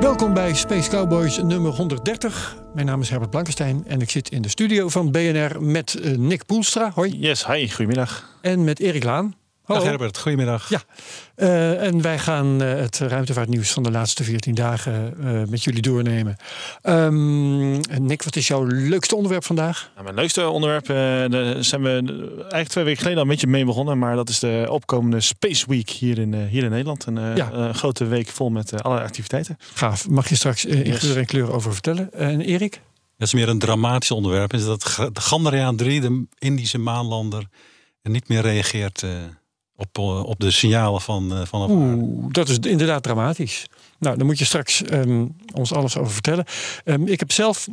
Welkom bij Space Cowboys nummer 130. Mijn naam is Herbert Blankenstein en ik zit in de studio van BNR met eh, Nick Poelstra. Hoi. Yes, hi, goedemiddag. En met Erik Laan. Hallo. Dag Herbert, goedemiddag. Ja, eh, en wij gaan eh, het ruimtevaartnieuws van de laatste 14 dagen eh, met jullie doornemen. Ehm, Nick, wat is jouw leukste onderwerp vandaag? Nou, mijn leukste onderwerp, daar zijn we eigenlijk twee weken geleden al een beetje mee begonnen. Maar dat is de opkomende Space Week hier in, eh, hier in Nederland. Een Ja. grote week vol met allerlei activiteiten. Gaaf, mag je straks in Yes. geur en kleur over vertellen. En Erik? Dat is meer een dramatisch onderwerp. Is dat G- de Chandrayaan 3, de Indische maanlander, niet meer reageert eh, op, eh, op de signalen van, eh van Oeh, dat is inderdaad dramatisch. Nou, daar moet je straks ehm, ons alles over vertellen. Ehm, ik heb zelf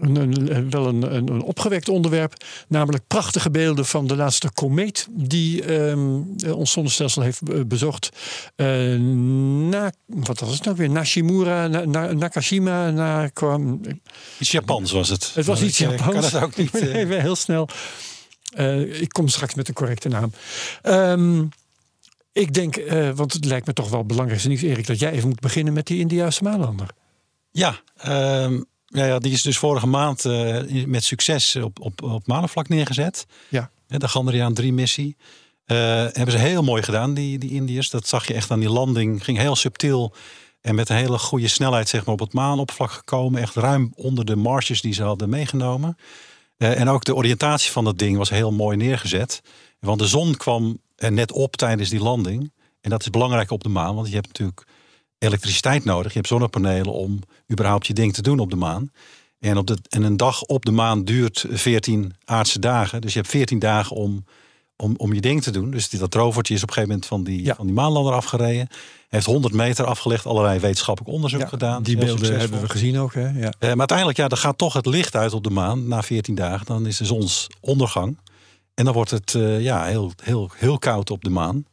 een, een- wel een, een, opgewekt onderwerp, namelijk prachtige beelden van de laatste komeet die ehm, eh, ons zonnestelsel heeft bezocht. Na, wat was het nou weer? Nashimura, na, na- Nakashima, na, kwam, Iets Japans was het. het was iets ik, Japans. kan het ook niet. Nee, heel snel. Eh, ik kom straks met een correcte naam. Ehm, ik denk, eh, want het lijkt me toch wel belangrijk, nieuws, Erik, dat jij even moet beginnen met die Indiase maanlander. Ja, ehm, ja, ja, die is dus vorige maand eh, met succes op, op, op maanvlak neergezet. Ja. De Chandrayaan 3 missie. Eh, hebben ze heel mooi gedaan, die, die Indiërs. Dat zag je echt aan die landing. Ging heel subtiel en met een hele goede snelheid zeg maar, op het maanoppervlak gekomen. Echt ruim onder de marges die ze hadden meegenomen. Eh, en ook de oriëntatie van dat ding was heel mooi neergezet. Want de zon kwam er net op tijdens die landing. En dat is belangrijk op de maan, want je hebt natuurlijk elektriciteit nodig. Je hebt zonnepanelen om überhaupt je ding te doen op de maan. En, op de, en een dag op de maan duurt 14 aardse dagen. Dus je hebt 14 dagen om, om, om je ding te doen. Dus die, dat rovertje is op een gegeven moment van die, Ja. van die maanlander afgereden. Heeft 100 meter afgelegd, allerlei wetenschappelijk onderzoek Ja, gedaan. Die beelden succesvol. hebben we gezien ook. Hè? Ja. Eh, maar uiteindelijk, ja, dan gaat toch het licht uit op de maan na 14 dagen. Dan is de zonsondergang. En dan wordt het eh, ja, heel, heel, heel koud op de maan.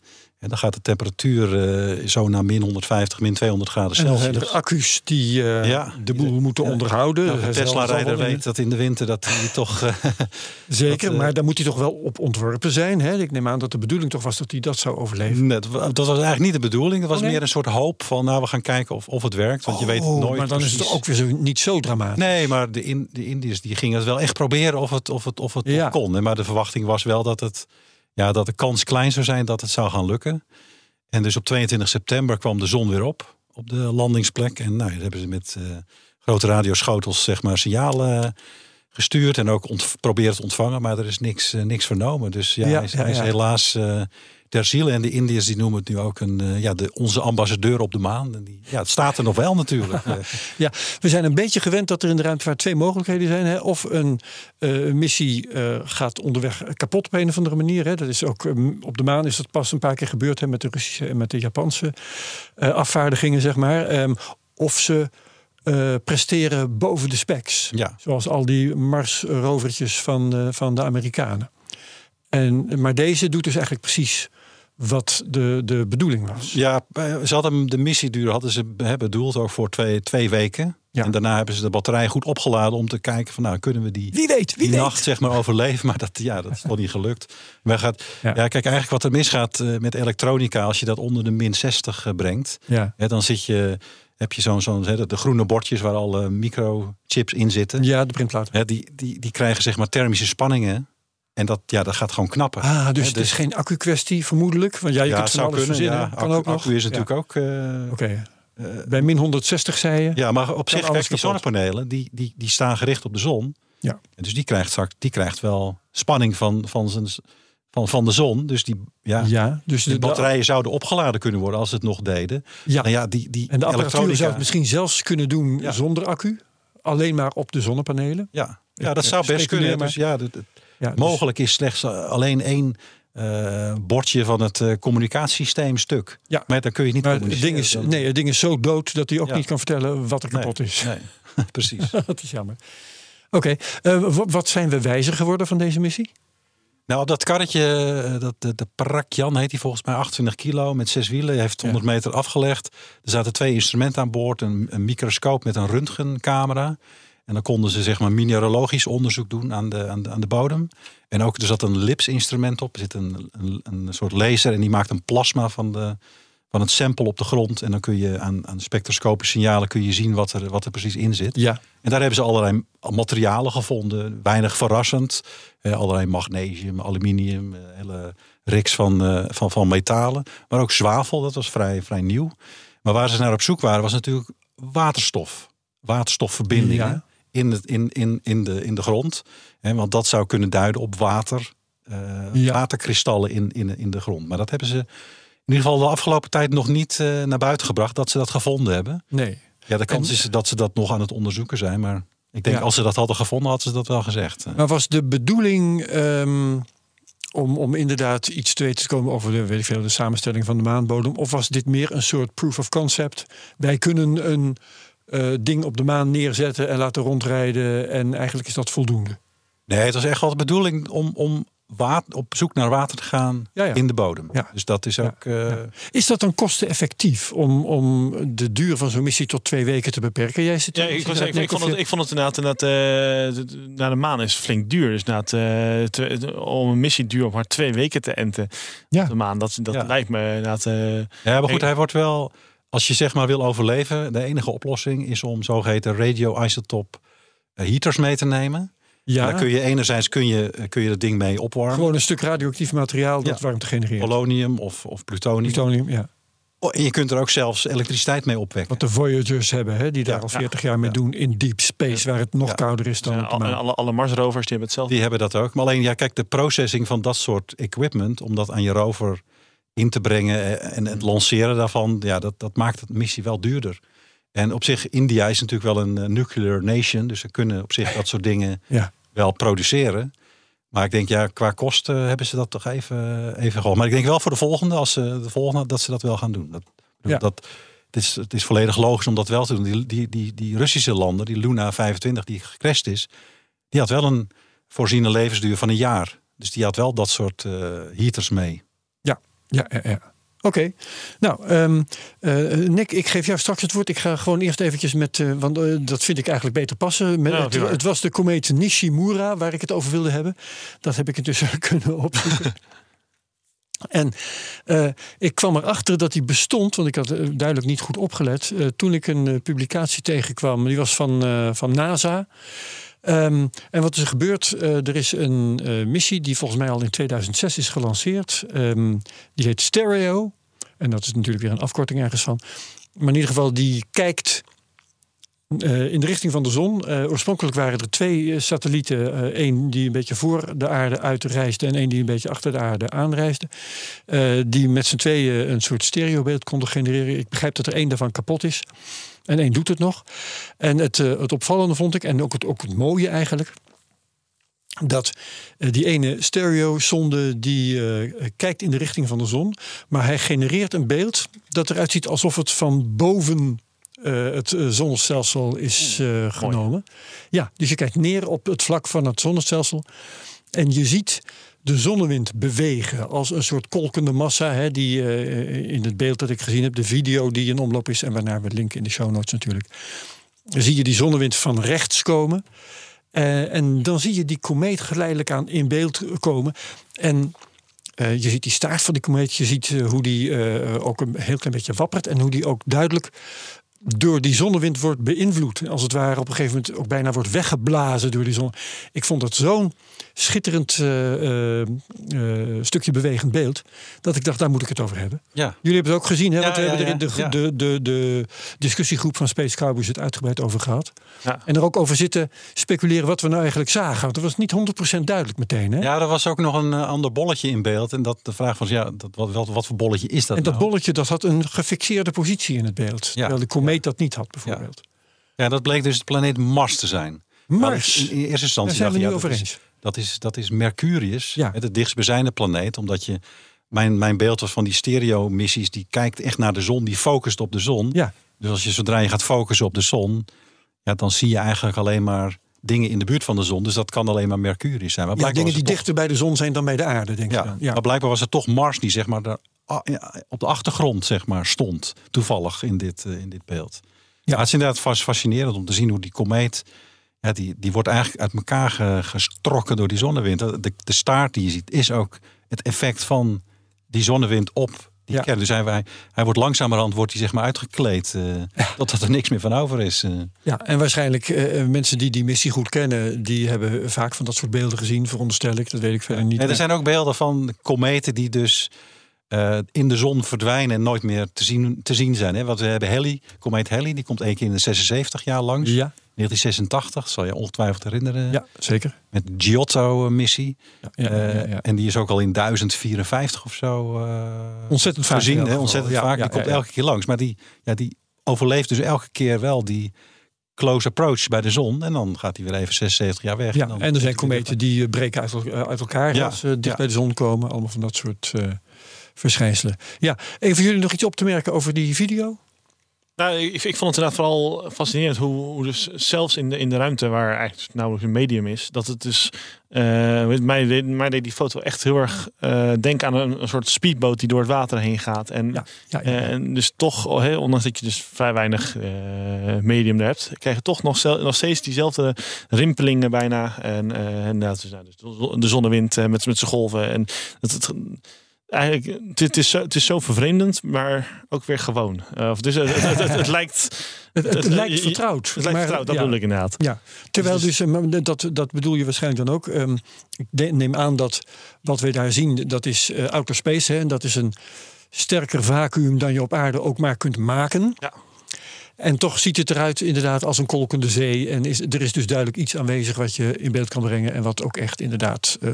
En dan gaat de temperatuur eh, zo naar min 150, min 200 graden En Celsius. er accu's die eh, Ja. de boel moeten Ja. onderhouden. Nou, al Tesla-rijder weet dat in de winter dat hij toch... eh, Zeker, dat, maar daar moet hij toch wel op ontworpen zijn. Hè? Ik neem aan dat de bedoeling toch was dat hij dat zou overleven. net, dat was eigenlijk niet de bedoeling. Dat was Oh, meer een soort hoop van, nou, we gaan kijken of, of het werkt. Want je weet het Oh, nooit Maar dan is het ook weer zo, niet zo dramatisch. Nee, maar de, in, de Indiërs die gingen het wel echt proberen of het, of het, of het Ja. kon. Maar de verwachting was wel dat, het, ja, dat de kans klein zou zijn dat het zou gaan lukken. En dus op 22 september kwam de zon weer op, op de landingsplek. En nou, daar hebben ze met eh, grote radioschotels zeg maar, signalen gestuurd. En ook proberen te ontvangen, maar er is niks, eh, niks vernomen. Dus ja, Ja, hij, is, ja, hij is ja. helaas eh, ter ziele. En de Indiërs die noemen het nu ook een, eh, ja, de, onze ambassadeur op de maan. En die, ja, het staat er nog wel natuurlijk. Eh, Ja, we zijn een beetje gewend dat er in de ruimtevaart twee mogelijkheden zijn. Hè? Of een eh, missie gaat onderweg kapot op een of andere manier. Hè? Dat is ook eh, op de maan is dat pas een paar keer gebeurd hè? met de Russische en met de Japanse afvaardigingen, zeg maar. Ehm, of ze presteren boven de specs. ja. Zoals al die Mars-rovertjes van, van de Amerikanen. En, maar deze doet dus eigenlijk precies wat de, de bedoeling was. Ja, eh, ze hadden de missieduur hadden ze be- bedoeld ook voor twee, twee weken. Ja. En daarna hebben ze de batterij goed opgeladen om te kijken van nou kunnen we die, Wie weet, wie die nacht zeg maar overleven. Maar dat, ja, dat is nog niet gelukt. Wij gaat, Ja. ja. kijk eigenlijk wat er misgaat eh, met elektronica als je dat onder de min 60 eh, brengt. Ja. Hè, dan zit je, heb je zo'n zo'n hè, de groene bordjes waar alle microchips in zitten. ja, de printplaat. Hè, die, die, die krijgen zeg maar thermische spanningen. En dat, ja, dat gaat gewoon knappen. Ah, dus het is geen accu-kwestie vermoedelijk? Want ja, je ja, kunt het zou kunnen. verzinnen. Ja, kan accu, ook nog. accu is Ja. natuurlijk ook. eh, Oké. Bij min 160 zei je? Ja, maar op zich, kijk, die zonnepanelen, die, die, die staan gericht op de zon. Ja. En dus die krijgt straks, die krijgt wel spanning van, van, zijn, van, van de zon. Dus die, ja, Ja, dus de, batterijen zouden opgeladen kunnen worden als ze het nog deden. Ja. Nou ja, die, die En de apparatuur elektronica- zou het misschien zelfs kunnen doen Ja. zonder accu. Alleen maar op de zonnepanelen. Ja, ja dat eh, zou best speculeer kunnen. maar. Dus ja, dat- Ja, dus- mogelijk is slechts eh, alleen één eh, bordje van het eh, communicatiesysteem stuk. Ja. Maar daar kun je niet Maar het ding, is, nee, het ding is zo dood dat hij ook Ja. niet kan vertellen wat er Nee, kapot is. Nee, precies. dat is jammer. Oké, wa- wat zijn we wijzer geworden van deze missie? Nou, op dat karretje, dat, de, de Parakjan heet hij volgens mij 28 kilo met zes wielen. Heeft 100 meter afgelegd. Er zaten twee instrumenten aan boord. Een, een microscoop met een röntgencamera. En dan konden ze zeg maar mineralogisch onderzoek doen aan de, aan de, aan de bodem. En ook er zat een lipsinstrument op. Er zit een, een, een soort laser en die maakt een plasma van, de, van het sample op de grond. En dan kun je aan, aan spectroscopische signalen kun je zien wat er, wat er precies in zit. Ja, En daar hebben ze allerlei materialen gevonden. Weinig verrassend. Eh, allerlei magnesium, aluminium, eh, hele riks van, eh, van, van metalen. Maar ook zwavel, dat was vrij, vrij nieuw. Maar waar ze naar op zoek waren, was natuurlijk waterstof. Waterstofverbindingen Ja. In, het, in, in, in, de, in de grond. Hè, want dat zou kunnen duiden op water. eh, Ja. Waterkristallen in, in, in de grond. Maar dat hebben ze in ieder geval de afgelopen tijd nog niet eh, naar buiten gebracht. Dat ze dat gevonden hebben. nee. Ja, de kans En- is dat ze dat nog aan het onderzoeken zijn. Maar ik denk Ja. als ze dat hadden gevonden, hadden ze dat wel gezegd. Maar was de bedoeling ehm, om, om inderdaad iets te weten te komen over de, weet ik veel, de samenstelling van de maanbodem? Of was dit meer een soort proof of concept? Wij kunnen een eh, ding op de maan neerzetten en laten rondrijden en eigenlijk is dat voldoende. Nee, het was echt wel de bedoeling om, om water, op zoek naar water te gaan Ja, ja. in de bodem. Ja. Dus dat is ook... eh, Is dat dan kosteneffectief om, om de duur van zo'n missie tot twee weken te beperken? Jij zit, Ja, zit ik, was, ik, vond het, ik vond het inderdaad, inderdaad eh, de- naar de maan is flink duur. Dus eh, te- om een missie duur op maar twee weken te enten Ja. op de maan. Dat, dat Ja. lijkt me inderdaad... eh, ja, maar goed, Ik- hij wordt wel... Als je zeg maar wil overleven, de enige oplossing is om zogeheten radioisotope eh, heaters mee te nemen. ja, Daar kun je enerzijds kun je, eh, kun je dat ding mee opwarmen. gewoon een stuk radioactief materiaal dat Ja. warmte genereert. Polonium of, of plutonium. Plutonium, ja. Oh, en je kunt er ook zelfs elektriciteit mee opwekken. Wat de Voyagers hebben, hè, die daar Ja, al ja, 40 jaar mee ja. doen in deep space, waar het nog Ja. kouder is dan al- alle, alle Marsrovers die hebben hetzelfde. Die hebben dat ook. Maar alleen, ja, kijk, de processing van dat soort equipment, om dat aan je rover in te brengen eh, en het lanceren daarvan, ja, dat, dat maakt de missie wel duurder. En op zich, India is natuurlijk wel een eh, nuclear nation, dus ze kunnen op zich dat soort dingen Ja. wel produceren. Maar ik denk, ja, qua kosten hebben ze dat toch even, even gewoon. Maar ik denk wel voor de volgende, als ze de volgende, dat ze dat wel gaan doen. Dat, Ja. dat, het, is, het is volledig logisch om dat wel te doen. Die, die, die, die Russische landen, die Luna 25 die gecrashed is, die had wel een voorziene levensduur van een jaar. Dus die had wel dat soort eh, heaters mee. Ja, ja, ja. Oké. Nou, ehm, eh, Nick, ik geef jou straks het woord. Ik ga gewoon eerst eventjes met, eh, want eh, dat vind ik eigenlijk beter passen. Met, Ja, het, was de komeet Nishimura waar ik het over wilde hebben. Dat heb ik intussen kunnen opzoeken. En ik kwam erachter dat die bestond, want ik had duidelijk niet goed opgelet. toen ik een publicatie tegenkwam, die was van, van NASA. Ehm, en wat is er gebeurd? Eh, er is een eh, missie die volgens mij al in 2006 is gelanceerd. Ehm, die heet Stereo. En dat is natuurlijk weer een afkorting ergens van. Maar in ieder geval, die kijkt eh, in de richting van de zon. Oorspronkelijk waren er twee satellieten. Eén die een beetje voor de aarde uitreisde en één die een beetje achter de aarde aanreisde. Die met z'n tweeën een soort stereobeeld konden genereren. Ik begrijp dat er één daarvan kapot is. En één doet het nog. En het, eh, het opvallende vond ik, en ook het, ook het mooie eigenlijk, dat eh, die ene stereo-zonde die eh, kijkt in de richting van de zon, maar hij genereert een beeld dat eruit ziet alsof het van boven het zonnestelsel is genomen. Ja, dus je kijkt neer op het vlak van het zonnestelsel en je ziet de zonnewind bewegen als een soort kolkende massa. Hè, die eh, in het beeld dat ik gezien heb, de video die in omloop is en waarnaar we linken in de show notes natuurlijk. Dan zie je die zonnewind van rechts komen. Eh, en dan zie je die komeet geleidelijk aan in beeld komen. En eh, je ziet die staart van die komeet. Je ziet hoe die ook een heel klein beetje wappert. En hoe die ook duidelijk door die zonnewind wordt beïnvloed. Als het ware op een gegeven moment ook bijna wordt weggeblazen door die zon. Ik vond dat zo'n schitterend eh, eh, eh, stukje bewegend beeld. Dat ik dacht, daar moet ik het over hebben. Ja. Jullie hebben het ook gezien, hè? Ja, want we ja, hebben er in de, de, de, de discussiegroep van Space Cowboys het uitgebreid over gehad. En er ook over zitten speculeren wat we nou eigenlijk zagen. Want dat was niet 100% duidelijk meteen. Hè? Ja, er was ook nog een ander bolletje in beeld. En dat de vraag was, ja, dat, wat, wat, wat voor bolletje is dat en dat nou? bolletje dat had een gefixeerde positie in het beeld. terwijl de komeet dat niet had, bijvoorbeeld. Ja, dat bleek dus de planeet Mars te zijn. Mars. In, in eerste Daar instantie zijn we over dat eens. is, Dat is, dat is Mercurius, Ja. het dichtstbijzijnde planeet. Omdat je, mijn, mijn beeld was van die stereo-missies, die kijkt echt naar de zon, die focust op de zon. Ja. Dus als je zodra je gaat focussen op de zon, ja, dan zie je eigenlijk alleen maar dingen in de buurt van de zon. Dus dat kan alleen maar Mercurius zijn. Maar Ja, dingen die toch- dichter bij de zon zijn dan bij de aarde, denk ik ja, dan. Ja. maar blijkbaar was het toch Mars die zeg maar daar, op de achtergrond zeg maar stond. Toevallig in dit, eh, in dit beeld. Ja, het is inderdaad fascinerend om te zien hoe die komeet. Ja, die, die wordt eigenlijk uit elkaar ge- gestrokken door die zonnewind. De, de staart die je ziet is ook het effect van die zonnewind op die Ja. kern. Dus hij, hij, hij wordt langzamerhand wordt hij zeg maar uitgekleed. eh Totdat er niks meer van over is. eh. Ja, en waarschijnlijk mensen die die missie goed kennen, die hebben vaak van dat soort beelden gezien, veronderstel ik. Dat weet ik verder niet. Er zijn ook beelden van kometen die dus eh, in de zon verdwijnen en nooit meer te zien, te zien zijn. Hè? Want we hebben Halley, komeet Halley, die komt één keer in de 76 jaar langs. Ja, 1986, zal je ongetwijfeld herinneren. ja zeker. Met Giotto-missie. Ja, ja, Eh, ja. En die is ook al in 1054 of zo eh, Ontzettend vaak gezien. Hè? Ontzettend Ja, vaak. die komt elke keer langs. Maar die, ja, die overleeft dus elke keer wel die close approach bij de zon. En dan gaat hij weer even 76 jaar weg. Ja, dan en er zijn kometen die breken uit, uit elkaar Ja, als ze dicht bij de zon komen. Allemaal van dat soort verschijnselen. Ja, even jullie nog iets op te merken over die video? Nou, ik, ik vond het inderdaad vooral fascinerend hoe, hoe dus zelfs in de, in de ruimte waar eigenlijk nauwelijks een medium is, dat het dus, weet- mij, deed, mij deed die foto echt heel erg eh, denken aan een, een soort speedboot die door het water heen gaat. En, Ja, ja, ja. en dus toch, oh, ondanks dat je dus vrij weinig eh, medium er hebt, krijg je toch nog, zel- nog steeds diezelfde rimpelingen bijna. En, en dat is, nou, dus de- zonnewind met, met zijn golven. En dat het, eigenlijk, het, is zo, het is zo vervreemdend, maar ook weer gewoon. Eh, of dus, het, het, het, het lijkt, het, lijkt je- vertrouwd. het lijkt maar- vertrouwd, dat ja. bedoel ik inderdaad. Ja, terwijl Dus- dus, eh, dat, dat bedoel je waarschijnlijk dan ook. ehm, ik neem aan dat wat we daar zien, dat is eh, outer space. Hè, en dat is een sterker vacuüm dan je op aarde ook maar kunt maken. Ja. En toch ziet het eruit inderdaad als een kolkende zee. En is, er is dus duidelijk iets aanwezig wat je in beeld kan brengen. En wat ook echt inderdaad eh,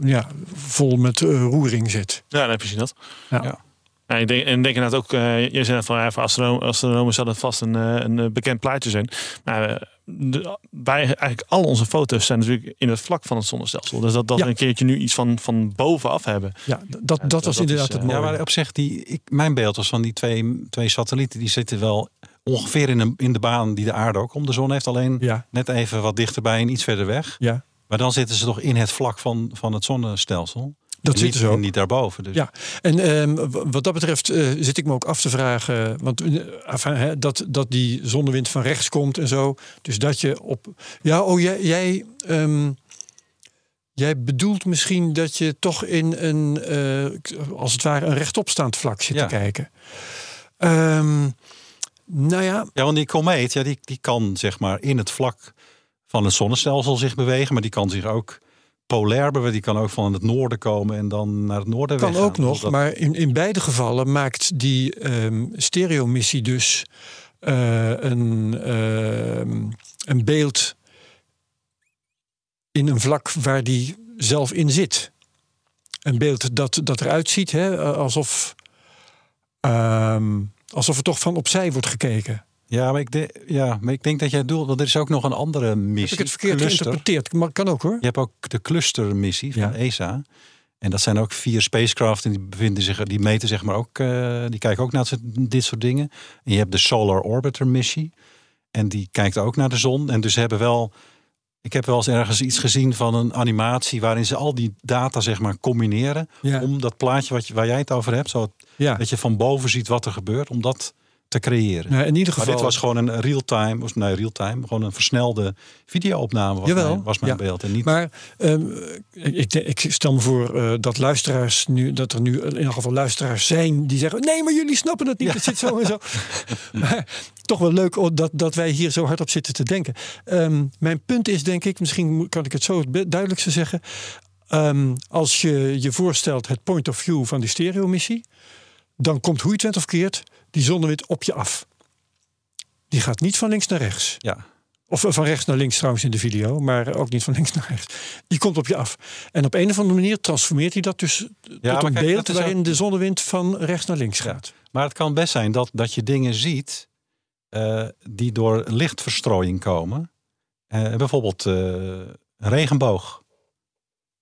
ja, vol met eh, roering zit. Ja, dan heb je dat. Ja. Ja. Ja, ik denk, en ik denk inderdaad ook, eh, je zei net van ja, voor astronomen, astronomen zal het vast een, een bekend plaatje zijn. Maar de, bij eigenlijk al onze foto's zijn natuurlijk in het vlak van het zonnestelsel. Dus dat, dat Ja. we een keertje nu iets van, van bovenaf hebben. Ja, dat, dat dat- was dat inderdaad is, het mooie. Ja, maar op zich, die, ik, mijn beeld was van die twee, twee satellieten. Die zitten wel ongeveer in, een, in de baan die de aarde ook om de zon heeft. Alleen ja, net even wat dichterbij en iets verder weg. ja, Maar dan zitten ze toch in het vlak van, van het zonnestelsel. dat En zit niet, zo. en niet daarboven. Dus. Ja, en ehm, wat dat betreft eh, zit ik me ook af te vragen. Want eh, enfin, hè, dat, dat die zonnewind van rechts komt en zo. Dus dat je op. Ja, oh, jij. Jij, ehm, jij bedoelt misschien dat je toch in een. eh, als het ware een rechtopstaand vlak zit Ja. te kijken. Ehm, nou ja, Ja, want die komeet, ja, die, die kan zeg maar in het vlak van het zonnestelsel zich bewegen. Maar die kan zich ook polair bewegen. Die kan ook van het noorden komen en dan naar het noorden kan weggaan. ook nog. Dat- Maar in, in beide gevallen maakt die ehm stereomissie dus eh, een, ehm, een beeld in een vlak waar die zelf in zit. Een beeld dat, dat eruit ziet hè, alsof, ehm, alsof er toch van opzij wordt gekeken. ja, maar ik de, ja, maar ik denk dat jij doelt, want er is ook nog een andere missie. Heb ik het verkeerd cluster. geïnterpreteerd? Maar kan ook hoor. Je hebt ook de clustermissie van Ja. ESA. En dat zijn ook vier spacecraft en die bevinden zich, die meten zeg maar ook, eh, die kijken ook naar dit soort- dingen. En je hebt de Solar Orbiter missie. En die kijkt ook naar de zon. En dus hebben wel, ik heb wel eens ergens iets gezien van een animatie waarin ze al die data zeg maar combineren. Ja. Om dat plaatje wat je, waar jij het over hebt, zo Ja. dat je van boven ziet wat er gebeurt, om dat te creëren. Nou, in ieder Maar geval. dit was gewoon een real-time, of nee, real-time, gewoon een versnelde video-opname was Jawel, mijn, was mijn ja. beeld. En niet Maar ehm, ik, ik stel me voor eh, dat luisteraars nu, dat er nu in ieder geval luisteraars zijn die zeggen: nee, maar jullie snappen het niet. Ja. Het zit zo en zo. maar toch wel leuk dat, dat wij hier zo hard op zitten te denken. Ehm, mijn punt is, denk ik, misschien kan ik het zo het duidelijkste zeggen. Ehm, als je je voorstelt het point of view van die stereomissie, dan komt hoe je het went of keert die zonnewind op je af. Die gaat niet van links naar rechts. ja, Of van rechts naar links trouwens in de video, maar ook niet van links naar rechts. Die komt op je af. En op een of andere manier transformeert hij dat dus tot maar een kijk, beeld waarin ook- de zonnewind van rechts naar links gaat. Maar het kan best zijn dat, dat je dingen ziet eh, die door lichtverstrooiing komen. Eh, bijvoorbeeld eh, een regenboog.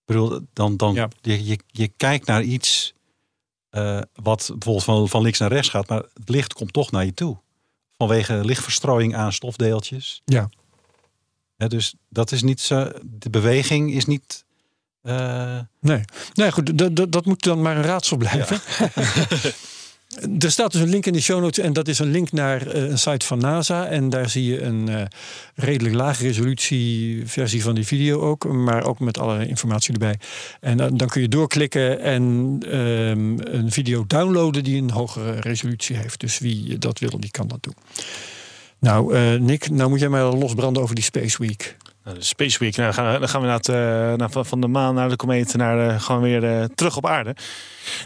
bedoel, dan, dan Ja. je, je, je kijkt naar iets eh, wat bijvoorbeeld van, van links naar rechts gaat, maar het licht komt toch naar je toe. Vanwege lichtverstrooiing aan stofdeeltjes. Ja. Dus dat is niet zo, de beweging is niet. eh, Nee, nee goed, dat, dat, dat moet dan maar een raadsel blijven. er staat dus een link in de show notes en dat is een link naar eh, een site van NASA. En daar zie je een eh, redelijk lage resolutie versie van die video ook, maar ook met alle informatie erbij. En dan- dan kun je doorklikken en ehm, een video downloaden die een hogere resolutie heeft. Dus wie dat wil, die kan dat doen. Nou, eh, Nick, nou moet jij mij losbranden over die Space Week. Nou, de Space Week, nou, gaan we, dan gaan we inderdaad, eh, naar, van- de maan naar de komeet naar eh, gewoon weer eh, terug op aarde.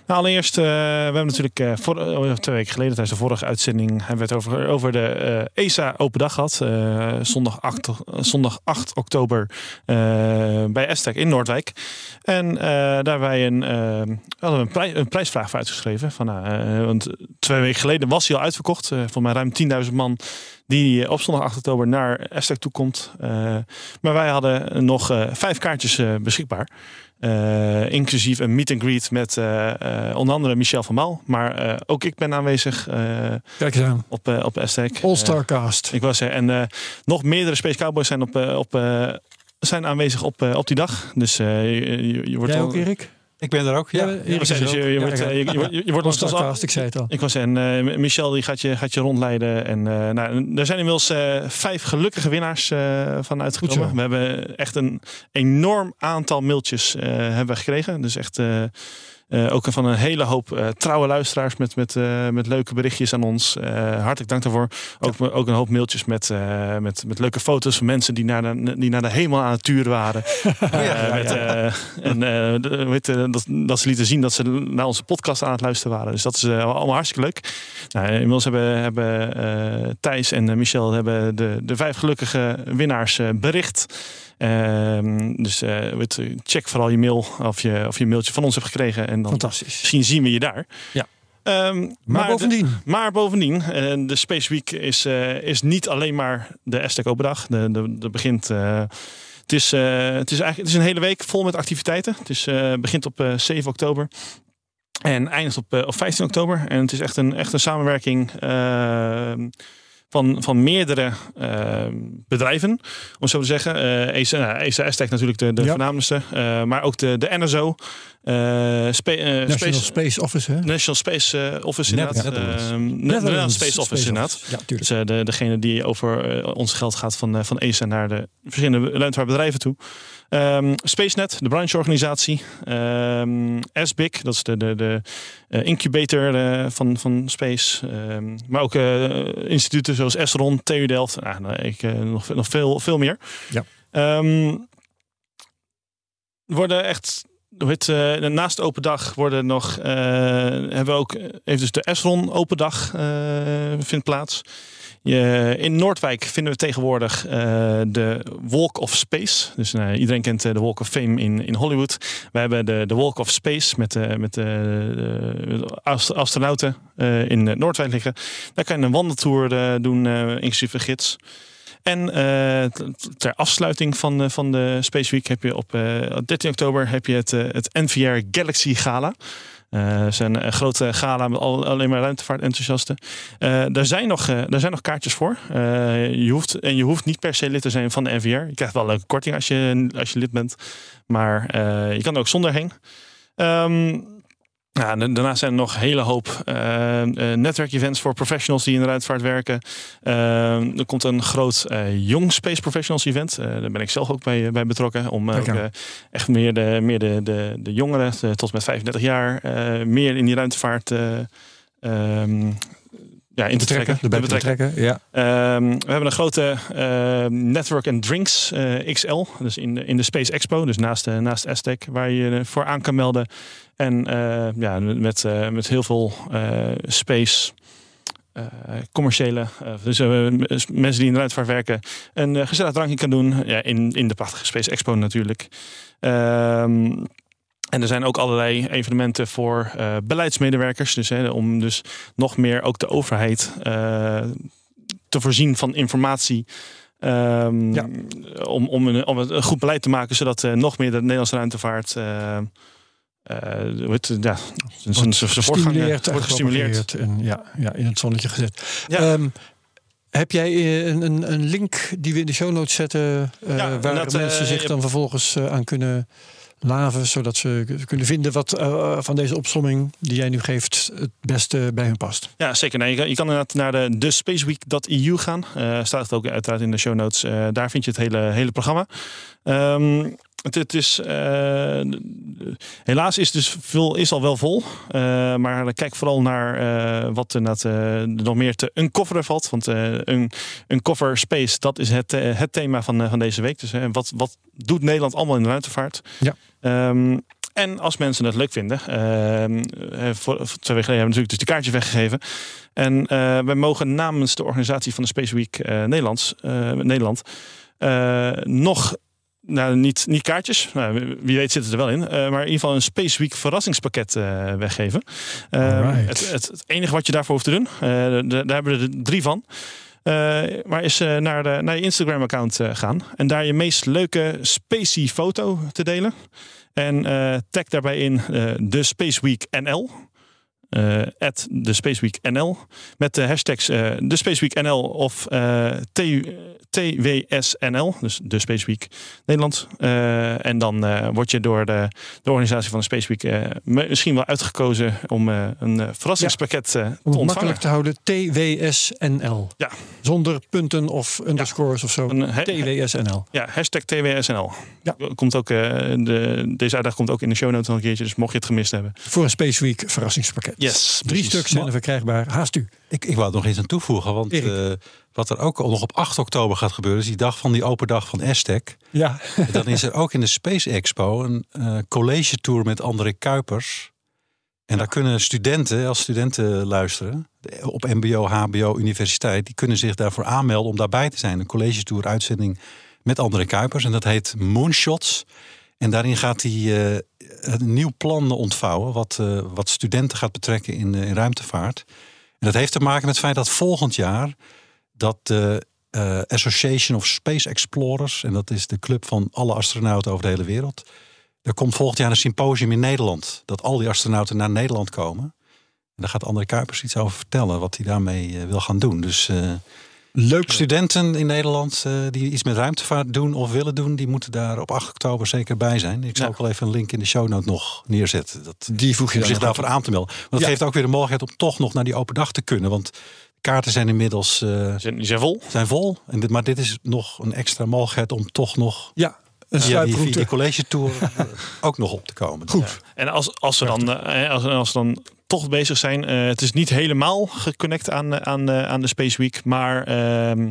Nou, allereerst, we hebben natuurlijk voor, oh, twee weken geleden tijdens de vorige uitzending hebben we het over, over de ESA Open Dag gehad. Eh, zondag, 8, o- zondag 8 oktober bij Estek in Noordwijk. En daar hebben wij een, we een, een prijsvraag voor uitgeschreven. Van, nou, want twee weken geleden was hij al uitverkocht. Voor mij ruim 10.000 man die eh, op zondag 8 oktober naar Estek toe komt. Eh, maar wij hadden nog eh, vijf kaartjes beschikbaar. Inclusief een meet and greet met onder andere Michel van Maal. Maar ook ik ben aanwezig Kijk eens aan. op, op Aztec. All-Star Cast. ik was er. En nog meerdere Space Cowboys zijn, op, op, zijn aanwezig op, op die dag. Dus je, je, je wordt Jij ook, Erik? Ik ben er ook. Ja. Je, wordt, ons All-Star al- Cast, ik zei het al. ik was en eh, Michel die gaat je, gaat je rondleiden. En eh, nou, er zijn inmiddels eh, vijf gelukkige winnaars eh van uitgekomen. We hebben echt een enorm aantal mailtjes eh, hebben we gekregen. Dus echt eh, ook van een hele hoop eh, trouwe luisteraars met, met, eh, met leuke berichtjes aan ons. Hartelijk dank daarvoor. Ook, ook een hoop mailtjes met, met, met leuke foto's van mensen die naar de, die naar de hemel aan het turen waren. Met, en dat, dat ze lieten zien dat ze naar onze podcast aan het luisteren waren. Dus dat is allemaal hartstikke leuk. Nou, inmiddels hebben, hebben Thijs en Michel hebben de, de vijf gelukkige winnaars bericht. Ehm, dus eh, je, check vooral je mail of je, of je mailtje van ons hebt gekregen. En dan Fantastisch. misschien zien we je daar. Ja. Ehm, Maar, de- bovendien, maar bovendien, eh, de Space Week is, eh, is niet alleen maar de Aztec Open Dag. De, de, de begint, eh, het, is, eh, het, is eigenlijk, het is een hele week vol met activiteiten. Het is, eh, begint op eh, 7 oktober en eindigt op, eh, op 15 oktober. En het is echt een, echt een samenwerking eh, van, van meerdere eh, bedrijven, om zo te zeggen. Eh ESA, nou, ESA Aztec natuurlijk de, de Ja. voornaamste, eh, maar ook de, de NSO, eh, Spa- eh, National Space, Space Office, hè? National Space eh, Office inderdaad. Netherlands. Netherlands Space Office inderdaad. Ja. Dus eh, de, degene die over eh, ons geld gaat van, eh, van ESA naar de verschillende ruimtevaartbedrijven toe. Ehm SpaceNet, de brancheorganisatie. Ehm SBIC, dat is de, de, de eh, incubator eh, van, van Space. Ehm, maar ook eh, instituten zoals Esron, TU Delft. Nou, nou, ik, nog, nog veel, veel meer. Ja. Worden echt heet, eh, naast open dag worden nog, hebben we ook, heeft dus de Esron open dag eh, vindt plaats. In Noordwijk vinden we tegenwoordig eh, de Walk of Space. Dus nou, iedereen kent eh, de Walk of Fame in, in Hollywood. We hebben de, de Walk of Space met, met de, de ast- astronauten eh, in eh, Noordwijk liggen. Daar kan je een wandeltour eh, doen, eh, inclusief een gids. En eh, ter afsluiting van, de- van de Space Week heb je op eh, 13 oktober heb je het, eh, het NVR Galaxy Gala. Eh, Het is een eh, grote gala met al, alleen maar ruimtevaartenthousiasten. Eh daar, zijn nog, eh, daar zijn nog kaartjes voor. Eh, je hoeft, en je hoeft niet per se lid te zijn van de NVR. Je krijgt wel een leuke korting als je, als je lid bent. Maar eh, je kan er ook zonder heen. Ehm, ja, daarnaast zijn er nog een hele hoop eh, eh, netwerkevents voor professionals die in de ruimtevaart werken. Ehm, er komt een groot eh Young Space Professionals event. Eh, daar ben ik zelf ook bij, bij betrokken. Om eh, ook, eh, echt meer de, meer de, de, de jongeren eh, tot met 35 jaar eh, meer in die ruimtevaart eh, ehm, ja, in te trekken. erbij te betrekken. Ja. Ehm, we hebben een grote ehm, Network and Drinks eh, XL. Dus in de, in de Space Expo. Dus naast, de naast Aztec. Waar je je voor aan kan melden. En eh, ja, met, eh, met heel veel eh, space. eh, commerciële, eh, dus eh, mensen die in de ruimtevaart werken, een eh, gezellig drankje kan doen. Ja, in, in de prachtige Space Expo natuurlijk. Ehm, en er zijn ook allerlei evenementen voor eh, beleidsmedewerkers. Dus hè, om dus nog meer ook de overheid eh, te voorzien van informatie Ehm, Ja. om, om, een, om een goed beleid te maken, zodat eh, nog meer de Nederlandse ruimtevaart. heet het? ja, zijn- en wordt gestimuleerd. En ja, ja, in het zonnetje gezet. Ja. Ehm, heb jij een, een, een link die we in de show notes zetten... Ja, waar dat, mensen zich dan vervolgens aan kunnen laven... zodat ze kunnen vinden wat eh, van deze opsomming die jij nu geeft... het beste bij hun past? Ja, zeker. Nee, je, kan, inderdaad naar de, de spaceweek.eu gaan. Eh staat het ook uiteraard in de show notes. Eh, daar vind je het hele, hele programma. Ehm, het, het is, eh, helaas is dus veel is al wel vol. Eh, maar kijk vooral naar eh, wat er inderdaad, nog meer te uncoveren valt. Want een uncover space, dat is het, het thema van, van deze week. Dus wat, wat doet Nederland allemaal in de ruimtevaart? Ja. Ehm, en als mensen het leuk vinden, ehm, eh, voor, twee weken geleden hebben we natuurlijk dus de kaartjes weggegeven. En eh, wij mogen namens de organisatie van de Space Week Nederlands, Nederland nog, nou niet, niet kaartjes, nou, wie- weet zit het er wel in, eh, maar in ieder geval een Space Week verrassingspakket eh, weggeven. Eh, het, het, het enige wat je daarvoor hoeft te doen, de- daar hebben we er drie van. Maar is naar, de, naar je Instagram-account gaan en daar je meest leuke spacey foto te delen. En tag daarbij in de Space Week NL. Eh at de Space Week NL. Met de hashtags eh, de Space Week NL of eh, TWSNL. Dus de Space Week Nederland. Eh, en dan eh, word je door de, de organisatie van de Space Week eh, misschien wel uitgekozen om eh, een eh, verrassingspakket eh, Om te ontvangen. makkelijk te houden, TWSNL. Ja. Zonder punten of underscores of zo. Een TWSNL. Ja, hashtag TWSNL. Ja. Komt ook, eh, de, deze uitdaging komt ook in de show notes nog een keertje. Dus mocht je het gemist hebben. Voor een Space Week verrassingspakket. Yes, Drie precies. stuks zijn er verkrijgbaar. Haast u. Ik, ik wou er nog iets aan toevoegen, want eh, wat er ook nog op 8 oktober gaat gebeuren, is die dag van die open dag van Aztec. Ja. En dan is er ook in de Space Expo een eh, college tour met André Kuipers. En daar kunnen studenten, als studenten luisteren, op MBO, HBO, universiteit, die kunnen zich daarvoor aanmelden om daarbij te zijn. Een college tour uitzending met André Kuipers. En dat heet Moonshots. En daarin gaat hij eh, een nieuw plan ontvouwen, wat, eh, wat studenten gaat betrekken in, eh, in ruimtevaart. En dat heeft te maken met het feit dat volgend jaar dat de Association of Space Explorers, en dat is de club van alle astronauten over de hele wereld, er komt volgend jaar een symposium in Nederland. Dat al die astronauten naar Nederland komen. En daar gaat André Kuipers iets over vertellen, wat hij daarmee wil gaan doen. Dus Leuk. studenten in Nederland eh, die iets met ruimtevaart doen of willen doen, die moeten daar op 8 oktober zeker bij zijn. Ik zal Ja. ook wel even een link in de show note nog neerzetten. Dat, Die voeg je om zich daarvoor aan te melden. Want Ja. geeft ook weer de mogelijkheid om toch nog naar die open dag te kunnen. Want kaarten zijn inmiddels eh, Die zijn, die zijn vol. zijn vol. En dit, maar dit is nog een extra mogelijkheid om toch nog Ja, een via die, college tour ook nog op te komen. Goed. En als, als ze dan, eh, als, als ze dan toch bezig zijn, eh, het is niet helemaal geconnect aan, aan, eh, aan de Space Week, maar ehm,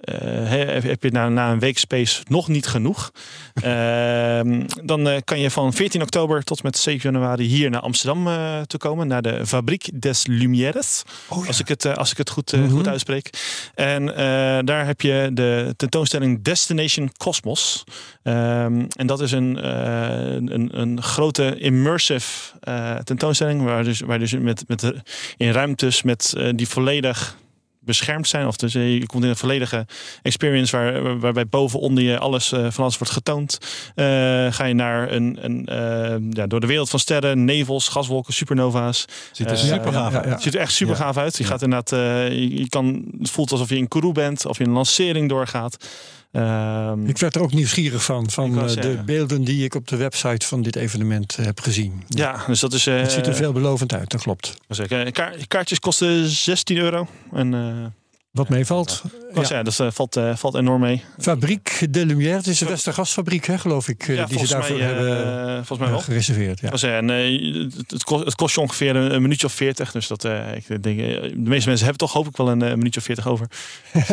eh, he- heb je na, na een week Space nog niet genoeg, Ehm, dan kan je van 14 oktober tot met 7 januari hier naar Amsterdam toe komen, naar de Fabriek des Lumières, als, ik het, als ik het goed, eh, goed uitspreek. En daar heb je de tentoonstelling Destination Cosmos. Ehm, en dat is een, een, een grote immersive tentoonstelling waar dus, waar dus met, met de- in ruimtes met, eh, die volledig beschermd zijn. Of dus eh, je komt in een volledige experience waar, waarbij boven onder je alles eh, van alles wordt getoond. Ga je naar een, een ja, door de wereld van sterren, nevels, gaswolken, supernova's. Ziet er super gaaf ja, ja. Ziet er echt super gaaf uit. Je gaat inderdaad, je, je kan, het voelt alsof je in Kourou bent of je een lancering doorgaat. Ehm, Ik werd er ook nieuwsgieriig van, van eh, de zeggen. beelden die ik op de website van dit evenement heb gezien. ja, dus dat is. eh, Het ziet er veelbelovend uit, dat klopt. ik, eh, kaar- kaartjes kosten 16 euro. En eh, Wat meevalt. was, ja. dat eh, valt, eh, valt enorm mee. Fabriek de Lumière, het is de Westergasfabriek, hè, geloof ik, eh, ja, die ze mij, daarvoor eh, hebben volgens mij wel. gereserveerd. Ja. Was, en, het, kost, het kost je ongeveer een, een minuutje of 40. Dus dat, ik denk, de meeste mensen hebben toch hoop ik wel een, minuutje of 40 over. Dus,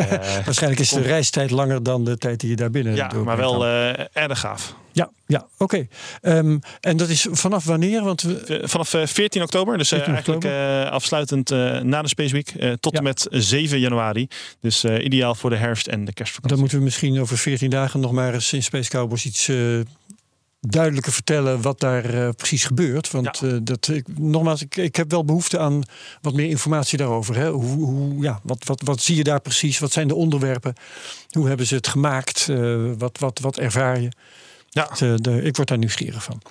Waarschijnlijk is de reistijd langer dan de tijd die je daar binnen ja, maar wel erg gaaf. Ja, ja oké. Ehm, en dat is vanaf wanneer? Want we, Eh, Vanaf eh, 14 oktober, dus eh, 14 eigenlijk eh, afsluitend eh, na de Space Week, eh, tot Ja. en met 7 januari. Dus eh, ideaal voor de herfst en de kerstvakantie. dan moeten we misschien over 14 dagen nog maar eens in Space Cowboys iets eh, duidelijker vertellen wat daar eh, precies gebeurt. Want Ja. eh, dat, ik, nogmaals, ik, ik heb wel behoefte aan wat meer informatie daarover. Hè? Hoe, hoe, ja, wat, wat, wat zie je daar precies? Wat zijn de onderwerpen? Hoe hebben ze het gemaakt? Eh, wat, wat, wat ervaar je? Ja. De, de, ik word daar nieuwsgierig van.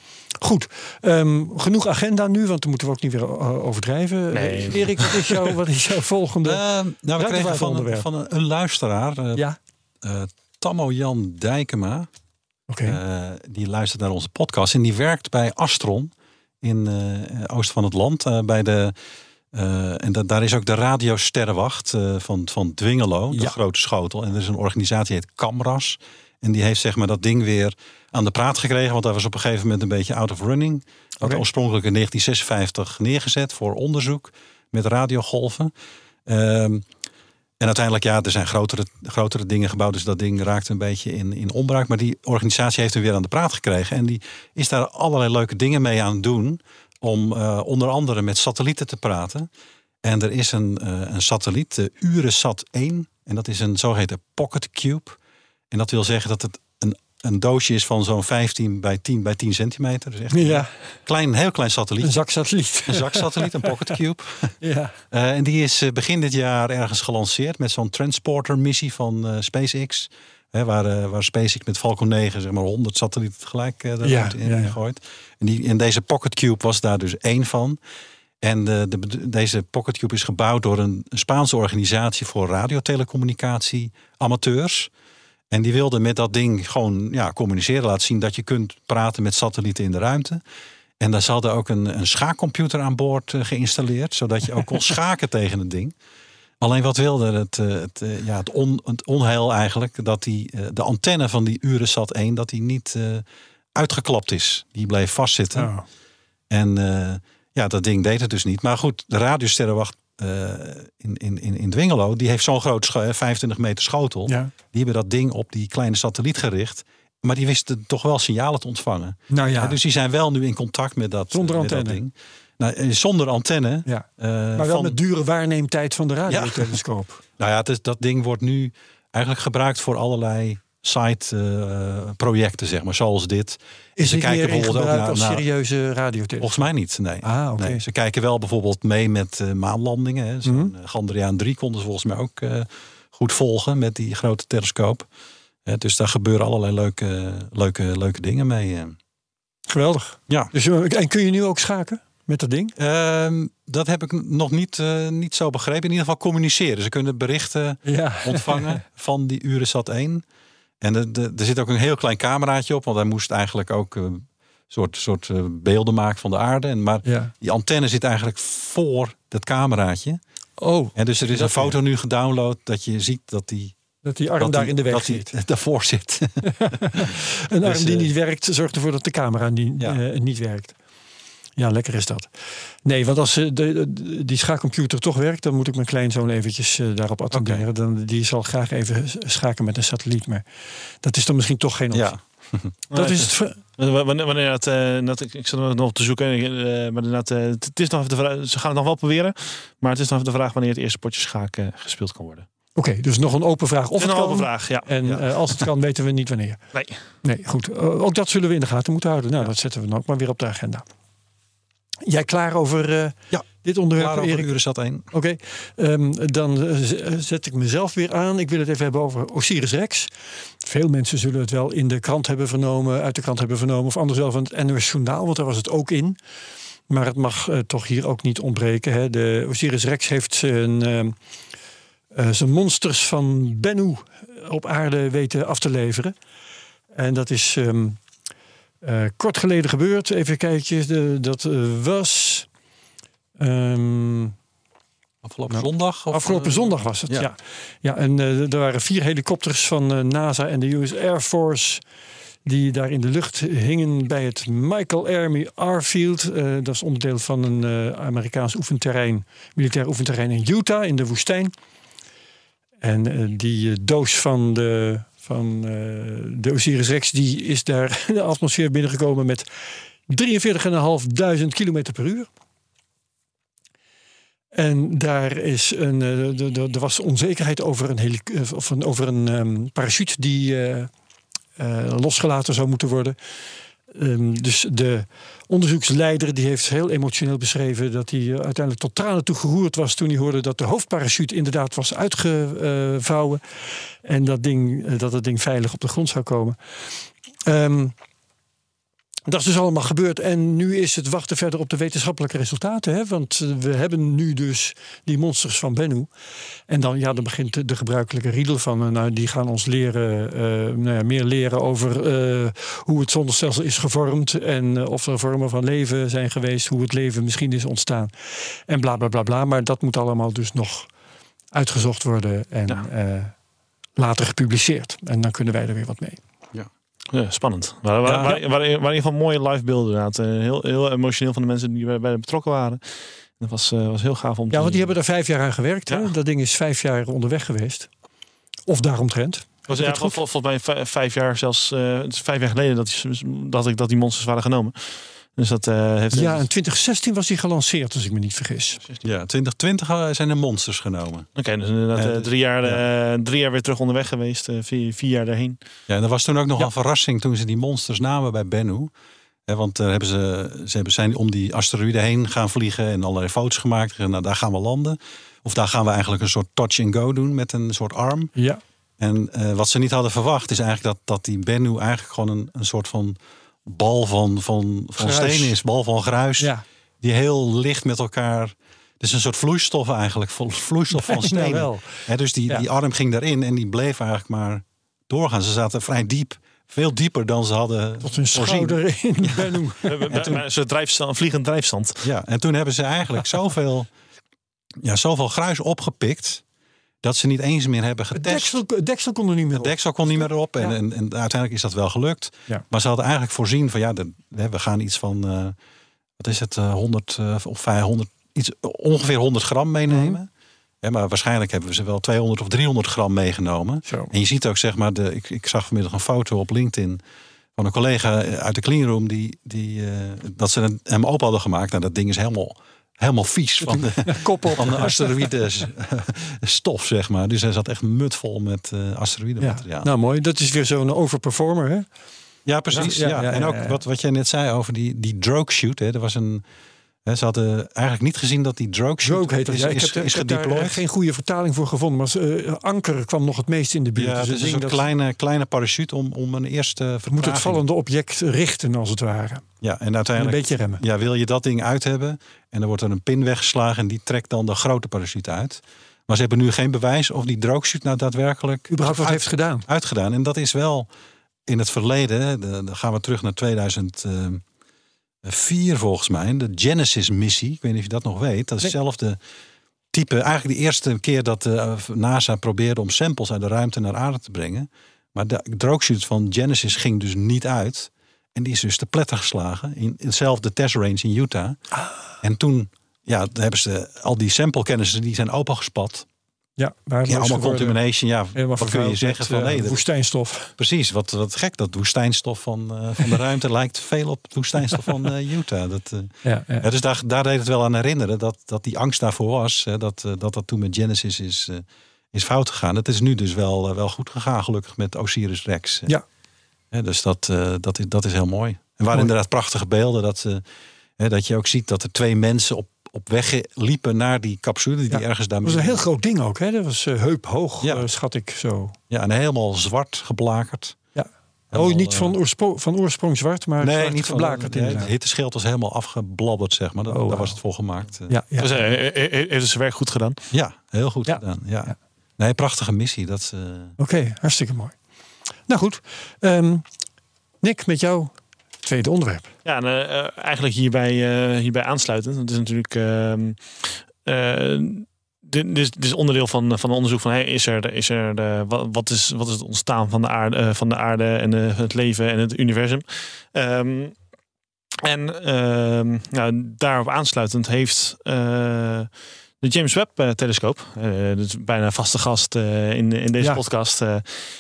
Goed, ehm, genoeg agenda nu, want dan moeten we ook niet weer eh, overdrijven. Nee. Eh, Erik, wat is, jouw, wat is jouw volgende? Eh, nou, we kregen van, van een, een luisteraar, ja, eh, Tammo Jan Dijkema. oké. Eh, die luistert naar onze podcast. En die werkt bij Astron in eh oosten van het land. eh, bij de, eh, en da- daar is ook de Radio Sterrenwacht eh, van, van Dwingelo, de Ja. grote schotel. En er is een organisatie die heet Camras. En die heeft zeg maar dat ding weer aan de praat gekregen. Want hij was op een gegeven moment een beetje out of running. Had Oké. oorspronkelijk in 1956 neergezet voor onderzoek met radiogolven. Ehm, en uiteindelijk, ja, er zijn grotere, grotere dingen gebouwd. Dus dat ding raakte een beetje in, in onbruik. Maar die organisatie heeft hem weer aan de praat gekregen. En die is daar allerlei leuke dingen mee aan het doen. Om eh, onder andere met satellieten te praten. En er is een, eh, een satelliet, de Uresat 1. En dat is een zogeheten Pocket Cube. En dat wil zeggen dat het een, een doosje is van zo'n 15 bij 10 bij 10 centimeter. Dus echt ja, een klein, heel klein satelliet. een zak satelliet. Een zaksatelliet, een Pocket Cube. ja. Eh, en die is eh, begin dit jaar ergens gelanceerd met zo'n transporter-missie van eh, SpaceX. Hè, waar, waar SpaceX met Falcon 9 zeg maar 100 satellieten tegelijk Ja, ruimte in ja, gooit. En, die, en deze Pocket Cube was daar dus één van. En de, de, deze Pocket Cube is gebouwd door een Spaanse organisatie voor radiotelecommunicatie amateurs. En die wilde met dat ding gewoon ja, communiceren, laten zien dat je kunt praten met satellieten in de ruimte. En daar ze hadden ook een, een schaakcomputer aan boord eh, geïnstalleerd, zodat je ook kon schaken tegen het ding. Alleen wat wilde het, eh, het, eh, ja, het, on, het onheil eigenlijk, dat die, de antenne van die Uresat 1, dat die niet eh, uitgeklapt is. Die bleef vastzitten. Oh. En ja, dat ding deed het dus niet. Maar goed, de radiosterrenwacht eh, in, in, in, in Dwingelo, die heeft zo'n groot scho- eh, 25 meter schotel. Ja. Die hebben dat ding op die kleine satelliet gericht. Maar die wisten toch wel signalen te ontvangen. Nou ja, Ja, dus die zijn wel nu in contact met dat, Zonder met dat antenne. ding. Nou, eh, zonder antenne. ja. eh, maar wel van- met dure waarneemtijd van de radiotelescoop. Nou ja, het is, dat ding wordt nu eigenlijk gebruikt voor allerlei site-projecten, zeg maar, zoals dit. Is Ze kijken bijvoorbeeld ook naar- als naar- serieuze radiotelescoop? Volgens mij niet, nee. Ah, oké. nee. Ze kijken wel bijvoorbeeld mee met eh, maanlandingen. hè. Zo'n Mhm. eh, Gandriaan 3 konden ze volgens mij ook eh, goed volgen met die grote telescoop. Dus daar gebeuren allerlei leuke, leuke, leuke dingen mee. eh. Geweldig. Ja. Dus, eh, en kun je nu ook schaken met dat ding? Ehm, dat heb ik nog niet, eh, niet zo begrepen. In ieder geval communiceren. Ze kunnen berichten Ja. ontvangen van die Uresat 1. En er- er er zit ook een heel klein cameraatje op, want hij moest eigenlijk ook een soort, soort eh, beelden maken van de aarde. En, maar ja. die antenne zit eigenlijk voor dat cameraatje. Oh, En dus er is een foto nu gedownload dat je ziet dat die, dat die arm dat daar die- in de weg dat die zit. daarvoor zit. Een arm dus, die eh, niet werkt, zorgt ervoor dat de camera niet, Ja. eh, niet werkt. Ja, lekker is dat. Nee, want als eh, de, de- die schaakcomputer toch werkt, dan moet ik mijn kleinzoon eventjes eh, daarop attenderen. Dan, die zal graag even schaken met een satelliet. Maar dat is dan misschien toch geen optie. ja. Dat is het. ver- Wanneer, wanneer dat, eh, dat, ik, ik zat er nog op te zoeken, maar inderdaad, het, is nog even de vraag, ze gaan het nog wel proberen, maar het is nog even de vraag wanneer het eerste potje schaak eh, gespeeld kan worden. Oké, dus nog een open vraag. Of het een kan. open vraag, ja. En ja. als het kan, weten we niet wanneer. Nee. Nee, goed. Ook dat zullen we in de gaten moeten houden. Nou, dat zetten we dan ook maar weer op de agenda. Jij klaar over eh, Ja, dit onderwerp, Klaar over Erik? Uresat 1. Oké, ehm, dan eh, eh, zet ik mezelf weer aan. Ik wil het even hebben over Osiris Rex. Veel mensen zullen het wel in de krant hebben vernomen, uit de krant hebben vernomen, of anders wel van het NOS Journaal, want daar was het ook in. Maar het mag toch hier ook niet ontbreken. Hè. De Osiris Rex heeft zijn, ehm, eh, zijn monsters van Bennu op aarde weten af te leveren. En dat is ehm, eh, kort geleden gebeurd. Even kijken, de, dat eh, was. ehm, Afgelopen Nou, zondag? Of, Afgelopen eh, zondag was het, ja. ja. ja. en er waren vier helikopters van NASA en de US Air Force... die daar in de lucht hingen bij het Michael Army Airfield. Dat is onderdeel van een Amerikaans oefenterrein... militair oefenterrein in Utah, in de woestijn. En die doos van de, van, eh, de Osiris Rex... die is daar de atmosfeer binnengekomen met 43.500 kilometer per uur. En daar is een, eh, er was onzekerheid over een, eh, of een, over een ehm, parachute die losgelaten zou moeten worden. Ehm, dus de onderzoeksleider die heeft heel emotioneel beschreven dat hij eh, uiteindelijk tot tranen toe geroerd was toen hij hoorde dat de hoofdparachute inderdaad was uitgevouwen en dat, ding, eh, dat het ding veilig op de grond zou komen. Ehm, dat is dus allemaal gebeurd. En nu is het wachten verder op de wetenschappelijke resultaten. Hè? Want eh, we hebben nu dus die monsters van Bennu. En dan, ja, dan begint de, de gebruikelijke riedel van... eh, nou, die gaan ons leren, eh, nou ja, meer leren over hoe het zonnestelsel is gevormd... en of er vormen van leven zijn geweest... hoe het leven misschien is ontstaan. En bla, bla, bla, bla. Maar dat moet allemaal dus nog uitgezocht worden... en Ja. later gepubliceerd. En dan kunnen wij er weer wat mee. Ja, spannend. Maar waar, Ja. waar, waar, waar in ieder geval mooie live beelden inderdaad. Eh, Heel, heel emotioneel van de mensen die bij, betrokken waren. Dat was, eh, was heel gaaf om te Ja, want die hebben er vijf jaar aan gewerkt. Hè? Dat ding is vijf jaar onderweg geweest. Of daaromtrent. was het ja, goed? vol- volgens mij vij- vijf jaar zelfs, eh, het is vijf jaar geleden dat, die, dat, ik, dat die monsters waren genomen. Dus dat eh, heeft... Ja, in 2016 was die gelanceerd, als ik me niet vergis. Ja, 2020 eh, zijn er monsters genomen. Oké, dus inderdaad Eh, drie, jaar, drie jaar weer terug onderweg geweest. eh, vier, vier jaar daarheen. Ja, en er was toen ook nog Ja. een verrassing toen ze die monsters namen bij Bennu. Hè, want daar hebben ze, ze hebben, zijn om die asteroïde heen gaan vliegen en allerlei foto's gemaakt. En, nou, daar gaan we landen. Of daar gaan we eigenlijk een soort touch and go doen met een soort arm. Ja, En eh, wat ze niet hadden verwacht is eigenlijk dat, dat die Bennu eigenlijk gewoon een, een soort van bal van, van, van Gruis. is. Bal van gruis. ja. Die heel licht met elkaar... Het is een soort vloeistof eigenlijk. Vloeistof van stenen. wel. Hè, dus die, Ja. die arm ging daarin en die bleef eigenlijk maar doorgaan. Ze zaten vrij diep. Veel dieper dan ze hadden Tot hun voorzien. schouder in. Een soort drijfstand, een vliegend drijfstand. Ja, en toen hebben ze eigenlijk zoveel, ja, zoveel gruis opgepikt... dat ze niet eens meer hebben Het getest. deksel, het deksel kon er niet meer Het op. deksel kon niet meer erop. En, Ja. en, en uiteindelijk is dat wel gelukt. Ja. Maar ze hadden eigenlijk voorzien van ja, de, we gaan iets van eh, wat is het, eh, 100 eh, of 500, iets, ongeveer 100 gram meenemen. Mhm. Hè, maar waarschijnlijk hebben we ze wel 200 of 300 gram meegenomen. Zo. En je ziet ook, zeg maar, de, ik, ik zag vanmiddag een foto op LinkedIn van een collega uit de cleanroom die, die eh, dat ze hem open hadden gemaakt. Nou, dat ding is helemaal, helemaal vies van de, Kop op. van de asteroïde stof, zeg maar. Dus hij zat echt mutvol met eh Ja. asteroïdemateriaal. Nou mooi, dat is weer zo'n overperformer. Hè? Ja, precies. Ja, Ja, ja, en ja, ook ja. Wat, wat jij net zei over die, die drogue shoot. Hè, er was een, ze hadden eigenlijk niet gezien dat die drogue heet dat. is, Ja, ik is, heb, er- is ik heb daar gedeployed. geen goede vertaling voor gevonden. Maar eh, Anker kwam nog het meest in de buurt. Ja, Dus het is het een dat kleine, kleine parachute om, om een eerste moet het vertraging- vallende object richten, als het ware. Ja, en En een uiteindelijk beetje remmen. ja, wil je dat ding uit hebben. En dan wordt er een pin weggeslagen en die trekt dan de grote parachute uit. Maar ze hebben nu geen bewijs of die drogue shoot nou daadwerkelijk Überhaupt wat uit- heeft gedaan. uitgedaan. En dat is wel in het verleden. Dan gaan we terug naar 2004 volgens mij. De Genesis-missie. Ik weet niet of je dat nog weet. Dat is hetzelfde type. Eigenlijk de eerste keer dat de NASA probeerde om samples uit de ruimte naar aarde te brengen. Maar de drogeshoot van Genesis ging dus niet uit. En die is dus te pletter geslagen. In hetzelfde testrange in Utah. En toen ja, hebben ze al die sample-kennissen die zijn opengespat. Ja, Ja, allemaal contamination. Ja, wat kun je zeggen van eh, nee, woestijnstof. Precies, wat, wat gek. Dat woestijnstof van, eh, van de ruimte lijkt veel op het woestijnstof van eh, Utah. Dat, Ja, ja. ja, dus daar, daar deed het wel aan herinneren dat, dat die angst daarvoor was. Hè, dat, dat dat toen met Genesis is, is fout gegaan. Het is nu dus wel, wel goed gegaan, gelukkig met Osiris Rex. Ja. Hè, dus dat, dat, is, dat is heel mooi. En waar inderdaad prachtige beelden. Dat, hè, dat je ook ziet dat er twee mensen op, op weg liepen naar die capsule. Die Ja, ergens daar Dat was een heel groot ding ook. Hè? Dat was eh, heuphoog, Ja. eh, schat ik zo. Ja, en helemaal zwart geblakerd. Ja. Helemaal, oh, niet eh, van, oorspo- van oorsprong zwart, maar Nee, zwart niet van geblakerd de, inderdaad. het hitteschild was helemaal afgebladderd, zeg maar. Dat, Oh, Daar was het voor gemaakt. Ja, ja. Dus, eh, heeft zijn werk goed gedaan. Ja, heel goed Ja. gedaan. Ja. Ja. Nee, prachtige missie. Dat, Oké, hartstikke mooi. Nou goed, Ehm, Nick, met jou tweede onderwerp. Ja, en, eh, eh, eigenlijk hierbij, eh, hierbij aansluitend. Het is natuurlijk. ehm, eh, dit, is, dit is onderdeel van, van onderzoek van hey, is er, is er de, wat, wat, is, wat is het ontstaan van de aarde, van de aarde en het leven en het universum. Ehm, en ehm, nou, daarop aansluitend heeft de James Webb telescoop, eh dat is bijna vaste gast in, in deze Ja. podcast,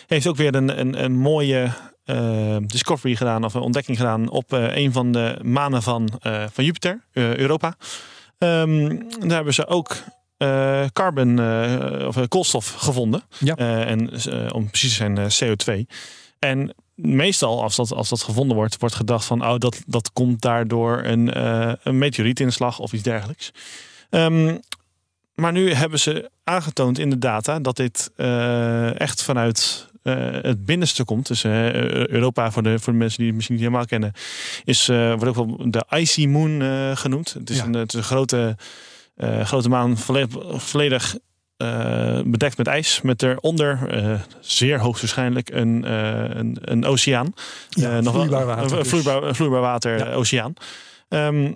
heeft ook weer een, een, een mooie eh, discovery gedaan of een ontdekking gedaan op eh, een van de manen van, eh, van Jupiter, Europa. Ehm, daar hebben ze ook carbon of koolstof gevonden. Ja. En om precies te zijn eh, CO2. En meestal, als dat, als dat gevonden wordt, wordt gedacht van, oh, dat, dat komt daardoor een, een meteorietinslag of iets dergelijks. Ehm, maar nu hebben ze aangetoond in de data dat dit echt vanuit het binnenste komt. Dus eh, Europa, voor de, voor de mensen die het misschien niet helemaal kennen, is, eh, wordt ook wel de Icy Moon eh, genoemd. Het is, Ja. een, het is een grote, eh, grote maan, volledig, volledig eh, bedekt met ijs. Met eronder, eh, zeer hoogstwaarschijnlijk, een, eh, een, een oceaan. Ja, Eh, nog wel- vloeibaar water dus. vloeibaar, vloeibaar water, Ja. eh, oceaan. Ehm,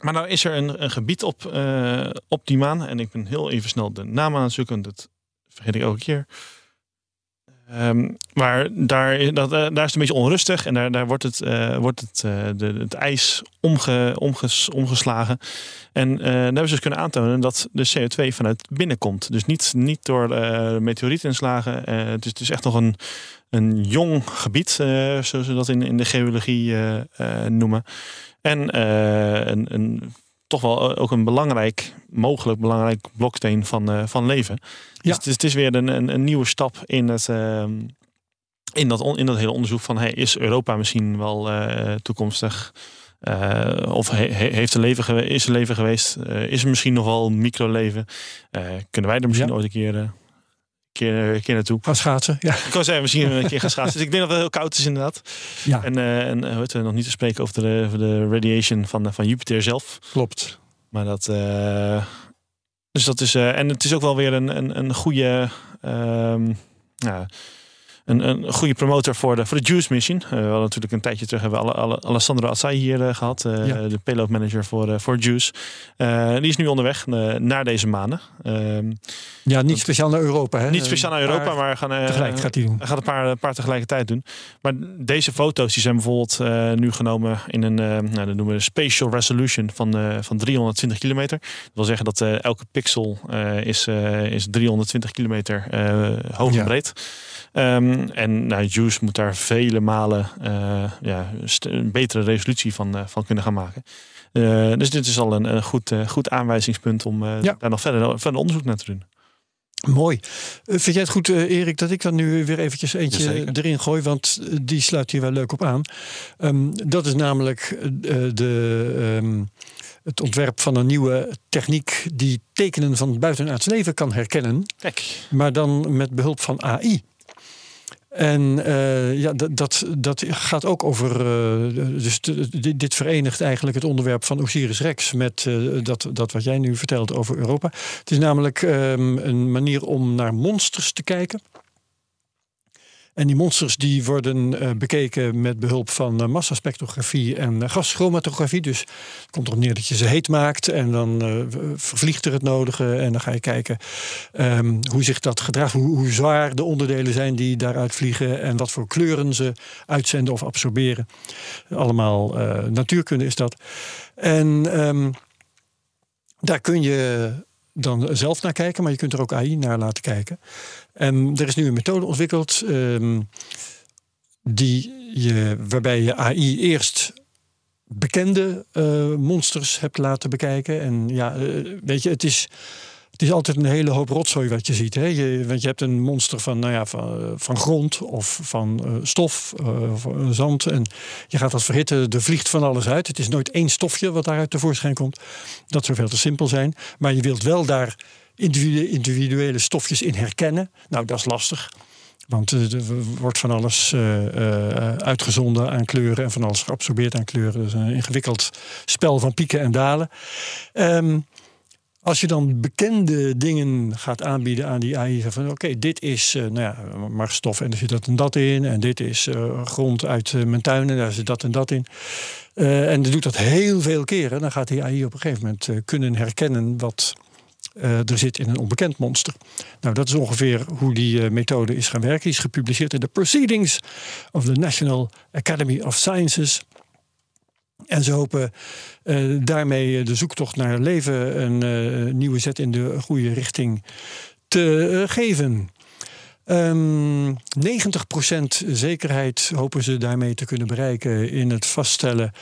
maar nou is er een, een gebied op, eh, op die maan. En ik ben heel even snel de naam aan het zoeken. Dat vergeet ik elke keer. Ehm, maar daar, dat, eh, daar is het een beetje onrustig. En daar, daar wordt het, eh, wordt het, eh, de, het ijs omge, omges, omgeslagen. En daar hebben ze dus kunnen aantonen dat de CO2 vanuit binnen komt. Dus niet, niet door meteorietinslagen. Het, is, het is echt nog een, een jong gebied, zoals ze dat in, in de geologie noemen. En een, een, toch wel ook een belangrijk, mogelijk belangrijk bloksteen van, eh, van leven. Dus Ja. het, is, het is weer een, een, een nieuwe stap in het. ehm, in dat, on- in dat hele onderzoek van hey, is Europa misschien wel eh, toekomstig? eh, of he- he- heeft er leven is er leven geweest? Eh, is er misschien nog wel microleven? Eh kunnen wij er misschien Ja. ooit een keer, eh, keer, een keer naartoe? Gaan schaatsen, ja. Ik kan zeggen, misschien een keer gaan schaatsen. Dus ik denk dat het heel koud is inderdaad. ja En, eh en eh, het, nog niet te spreken over de, over de radiation van, eh, van Jupiter zelf. klopt. Maar dat. eh, dus dat is. eh, en het is ook wel weer een, een, een goede. ehm, ja, een, een goede promotor voor de, voor de Juice Mission. Eh, we hadden natuurlijk een tijdje terug hebben we alle, Alessandro Assai hier eh, gehad. eh, Ja. De payload manager voor, voor Juice. Die is nu onderweg naar deze maanden. Ehm, Ja, niet speciaal naar Europa. Hè? niet speciaal naar Europa, Maar gaan, Tegelijk gaat hij doen. hij gaat een paar, een paar tegelijkertijd doen. Maar deze foto's die zijn bijvoorbeeld nu genomen in een, eh, nou, dat noemen we spatial resolution van, van 320 kilometer. Dat wil zeggen dat elke pixel is, is 320 kilometer hoog Ja. en breed. Ehm, en nou, Juice moet daar vele malen eh, ja, een betere resolutie van, eh, van kunnen gaan maken. Eh, dus dit is al een, een goed, eh, goed aanwijzingspunt om eh, Ja. daar nog verder, verder onderzoek naar te doen. Mooi. Vind jij het goed, eh, Erik, dat ik dan nu weer eventjes eentje Jazeker. erin gooi? Want die sluit hier wel leuk op aan. Ehm, dat is namelijk eh, de, ehm, het ontwerp van een nieuwe techniek die tekenen van het buitenaards leven kan herkennen. Kijk, maar dan met behulp van AI. En eh, ja, dat, dat, gaat ook over. eh, dus dit verenigt eigenlijk het onderwerp van Osiris Rex met eh, dat, dat wat jij nu vertelt over Europa. Het is namelijk ehm, een manier om naar monsters te kijken. En die monsters die worden eh, bekeken met behulp van eh, massaspectrografie en uh, gaschromatografie. Dus het komt erop neer dat je ze heet maakt en dan eh, vervliegt er het nodige. En dan ga je kijken ehm, hoe zich dat gedraagt, hoe, zwaar de onderdelen zijn die daaruit vliegen en wat voor kleuren ze uitzenden of absorberen. Allemaal eh, natuurkunde is dat. En ehm, daar kun je dan zelf naar kijken, maar je kunt er ook AI naar laten kijken. En er is nu een methode ontwikkeld ehm, die je, waarbij je AI eerst bekende eh, monsters hebt laten bekijken. En ja, eh, weet je, het is, het is altijd een hele hoop rotzooi wat je ziet. Hè? Je, want je hebt een monster van, nou ja, van, eh, van grond of van eh, stof eh, of zand. En je gaat dat verhitten, er vliegt van alles uit. Het is nooit één stofje wat daaruit tevoorschijn komt. Dat zou veel te simpel zijn. Maar je wilt wel daar individu- individuele stofjes in herkennen. Nou, dat is lastig. Want er wordt van alles uitgezonden aan kleuren en van alles geabsorbeerd aan kleuren. Dus een ingewikkeld spel van pieken en dalen. Ehm, als je dan bekende dingen gaat aanbieden aan die AI, van oké, dit is eh, nou ja, maar stof en er zit dat en dat in, en dit is eh, grond uit eh, mijn tuin en daar zit dat en dat in. En doet dat heel veel keren, dan gaat die AI op een gegeven moment kunnen herkennen wat er zit in een onbekend monster. Nou, dat is ongeveer hoe die methode is gaan werken. Die is gepubliceerd in de Proceedings of the National Academy of Sciences. En ze hopen eh, daarmee de zoektocht naar leven een eh, nieuwe zet in de goede richting te eh, geven. Ehm 90% zekerheid hopen ze daarmee te kunnen bereiken in het vaststellen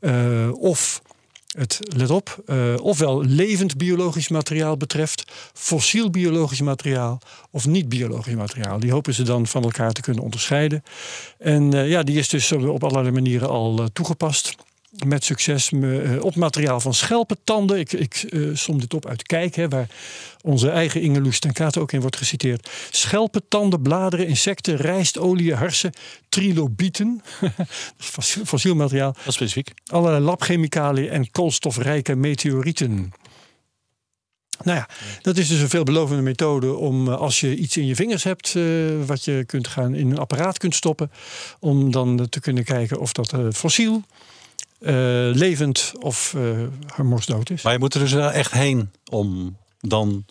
eh, of het, let op, eh, ofwel levend biologisch materiaal betreft, fossiel biologisch materiaal of niet biologisch materiaal. Die hopen ze dan van elkaar te kunnen onderscheiden. En eh, ja, die is dus op allerlei manieren al eh, toegepast. Met succes me- eh, op materiaal van schelpentanden. Ik, ik eh, som dit op uit Kijk, hè, waar onze eigen Inge Loes ten Kate ook in wordt geciteerd. Schelpentanden, bladeren, insecten, rijst, olie, harsen, trilobieten. Fos- Fossiel materiaal Dat is specifiek. allerlei labchemicaliën en koolstofrijke meteorieten. Nou ja, dat is dus een veelbelovende methode om eh, als je iets in je vingers hebt, wat je kunt gaan in een apparaat kunt stoppen, om dan te kunnen kijken of dat eh, fossiel, levend of uh, morsdood is. Maar je moet er dus echt heen om dan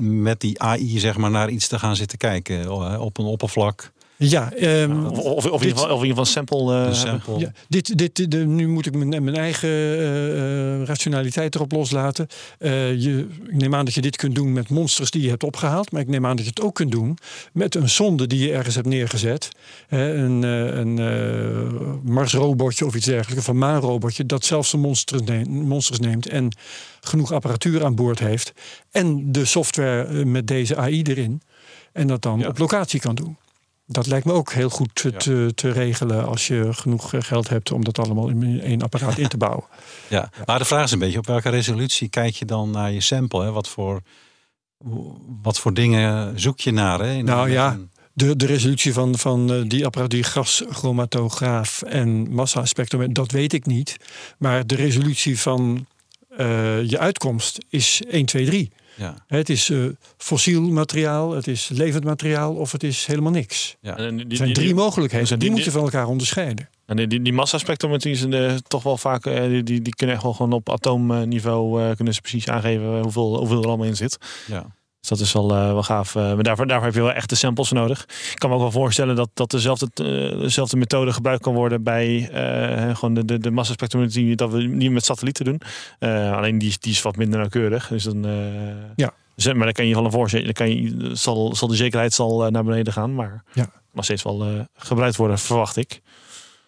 met die AI zeg maar naar iets te gaan zitten kijken eh, op een oppervlak. Ja, ehm, Of, of, of, in ieder geval, of in ieder geval een sample. eh, sample. Ja, dit, dit, de, nu moet ik mijn, mijn eigen eh, eh, rationaliteit erop loslaten. Eh, je, ik neem aan dat je dit kunt doen met monsters die je hebt opgehaald. Maar ik neem aan dat je het ook kunt doen met een zonde die je ergens hebt neergezet. Hè, een eh, een eh, Mars-robotje of iets dergelijks. Of een maanrobotje dat zelfs de monsters neemt, monsters neemt. En genoeg apparatuur aan boord heeft. En de software met deze AI erin. En dat dan Ja. op locatie kan doen. Dat lijkt me ook heel goed te, te, te regelen als je genoeg eh, geld hebt om dat allemaal in één apparaat in te bouwen. Ja. Maar de vraag is een beetje op welke resolutie kijk je dan naar je sample? Hè? Wat, voor, wat voor dingen zoek je naar? Hè? In- Nou ja. De, de resolutie van, van eh, die apparatuur gaschromatograaf en massaspectrometer, dat weet ik niet. Maar de resolutie van eh, je uitkomst is 1, 2, 3. Ja. Het is eh, fossiel materiaal, het is levend materiaal of het is helemaal niks. Ja. En die- Er zijn drie die- mogelijkheden. zijn Die die- moet je van elkaar onderscheiden. En die, die, die massaspectrometrie eh, toch wel vaak, eh, die, die, die kunnen echt wel gewoon op atoomniveau eh, kunnen ze precies aangeven hoeveel, hoeveel er allemaal in zit. Ja. Dus dat is wel, eh, wel gaaf. Eh, maar daarvoor, daarvoor heb je wel echte samples nodig. Ik kan me ook wel voorstellen dat, dat dezelfde, eh, dezelfde methode gebruikt kan worden bij gewoon de, de, de massaspectrometrie dat we niet met satellieten doen. Alleen die, is- die is wat minder nauwkeurig. Dus dan, Ja. dus, maar dan kan je van een voorzien. Dan kan je, zal, zal de zekerheid zal, naar beneden gaan. Maar Ja. nog steeds wel gebruikt worden, verwacht ik.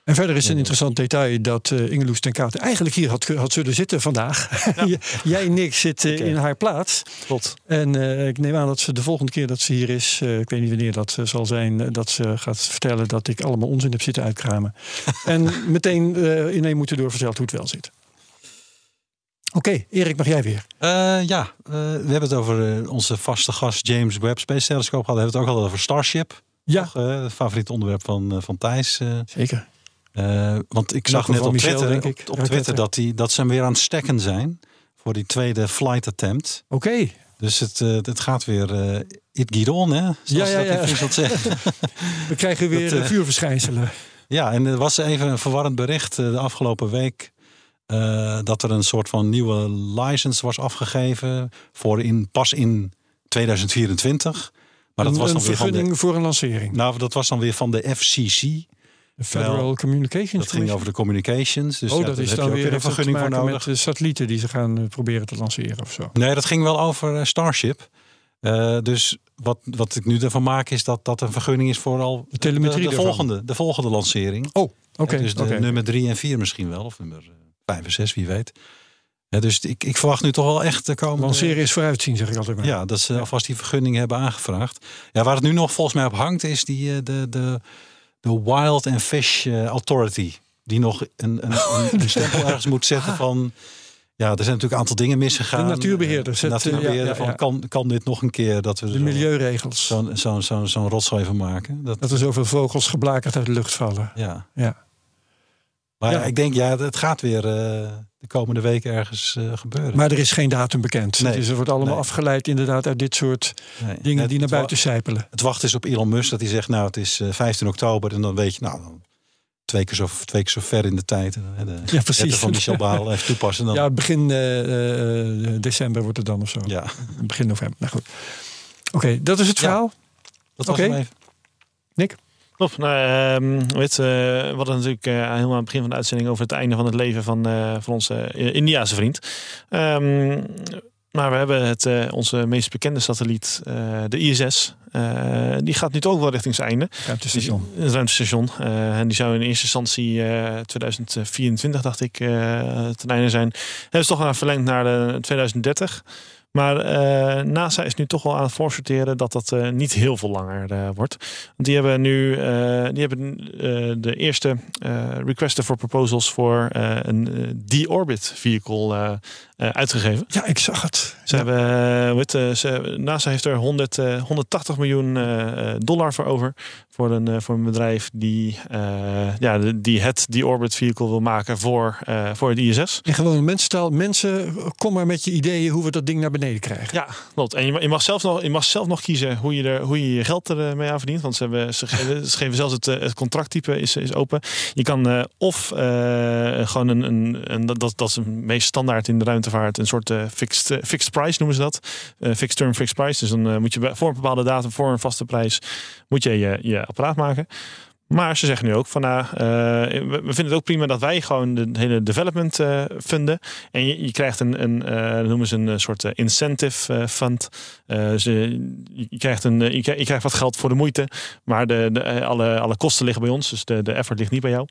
En verder is een interessant detail dat eh Ingeloes ten Kate eigenlijk hier had, had zullen zitten vandaag. Jij, Nick, zit in haar plaats. Klopt. En eh, ik neem aan dat ze de volgende keer dat ze hier is, eh, ik weet niet wanneer dat zal zijn, dat ze gaat vertellen dat ik allemaal onzin heb zitten uitkramen. en meteen uh, in één moeten door verteld hoe het wel zit. Oké, Erik, mag jij weer? Ja, we hebben het over onze vaste gast James Webb Space Telescope gehad. We hebben het ook al over Starship. Ja, Toch, favoriete onderwerp van, van Thijs. zeker. Eh, want ik zag net op Michel, Twitter, denk ik. op. Twitter dat, die, dat ze hem weer aan het stekken zijn. Voor die tweede flight attempt. Oké, Dus het, eh, het gaat weer eh it get on, hè? Zoals Ja, ja, dat in ja. Zeggen. we krijgen weer Dat, vuurverschijnselen. Ja, en er was even een verwarrend bericht de afgelopen week. dat er een soort van nieuwe license was afgegeven. Voor in, pas in 2024. Maar dat was een dan weer van de, vergunning voor een lancering. nou, dat was dan weer van de FCC. De Federal wel, Communications Dat ging over de communications. Dus oh, ja, dat is dan weer een vergunning voor nodig. met de satellieten die ze gaan eh, proberen te lanceren of zo. Nee, dat ging wel over eh, Starship. Eh, dus wat, wat ik nu ervan maak is dat dat een vergunning is voor al De telemetrie de, volgende, de volgende lancering. Oh, oké. Dus de nummer drie en vier misschien wel. Of nummer eh, vijf en zes, wie weet. Ja, dus ik, ik verwacht nu toch wel echt te komen. Lanceren is vooruitzien, zeg ik altijd maar. Ja, dat ze alvast die vergunning hebben aangevraagd. Ja, waar het nu nog volgens mij op hangt is die, de, de, de Wild and Fish eh, Authority. Die nog een, een, een, stempel ergens moet zetten van... Ja, er zijn natuurlijk een aantal dingen misgegaan. De natuurbeheerders, De het, eh, natuurbeheerder ja, ja, van ja. Kan, kan dit nog een keer dat we De zo- milieuregels. zo'n zo, zo, zo'n rotzooi van maken. Dat, Dat er zoveel vogels geblakerd uit de lucht vallen. ja. Ja. Maar ja. Ja. ik denk, ja, het gaat weer eh, de komende weken ergens eh, gebeuren. Maar er is geen datum bekend. Nee. Dus er wordt allemaal Nee. afgeleid inderdaad uit dit soort Nee. dingen Het- die naar het buiten sijpelen. Het wacht is op Elon Musk dat hij zegt, nou het is eh, 15 oktober. En dan weet je, nou twee keer zo, twee keer zo ver in de tijd. hè, De Ja, precies. van Michel Baal even toepassen. Dan, Ja, begin eh, eh, december wordt het dan of zo. ja, Begin november. Nou goed. Oké, dat is het Ja. verhaal. dat was hem even. Nick? Klopt. Nou, ehm, weet, eh, we hadden natuurlijk eh, helemaal aan het begin van de uitzending over het einde van het leven van, eh, van onze Indiaanse vriend. Ehm, Maar we hebben het, onze meest bekende satelliet, de ISS. die gaat nu ook wel richting zijn einde. Ruimtestation. Het ruimtestation. En die zou in eerste instantie eh 2024, dacht ik, ten einde zijn. Hebben ze toch verlengd naar de 2030. Maar eh, NASA is nu toch wel aan het voorsorteren dat dat eh, niet heel veel langer eh, wordt. Want die hebben nu die hebben, de eerste requesten voor proposals voor een D-Orbit vehicle eh, eh, uitgegeven. Ja, ik zag het. Ze hebben, eh, heet, eh, ze, NASA heeft er 100, eh, 180 miljoen eh, eh, dollar voor over. Voor een, eh, voor een bedrijf die, eh, ja, die het die Orbit Vehicle wil maken voor, eh, voor het ISS. In gewone mensentaal, mensen, kom maar met je ideeën hoe we dat ding naar beneden krijgen. Ja, klopt. En je, je, mag zelf nog, je mag zelf nog kiezen hoe je, er, hoe je je geld ermee aan verdient. Want ze, hebben, ze, geven, ze geven zelfs het, eh, het contracttype is, is open. Je kan eh, of eh, gewoon een, een, een dat, dat is een meest standaard in de ruimtevaart, een soort eh, fixed, eh, fixed price noemen ze dat. Eh, fixed term, fixed price. Dus dan moet je voor een bepaalde datum, voor een vaste prijs, moet je je, je apparaat maken. Maar ze zeggen nu ook van nou, we vinden het ook prima dat wij gewoon de hele development funden. En je, je krijgt een, een noemen ze een soort incentive fund. Ze, je, je krijgt een, je, je krijgt wat geld voor de moeite, maar de, de, alle, alle kosten liggen bij ons. Dus de, de effort ligt niet bij jou.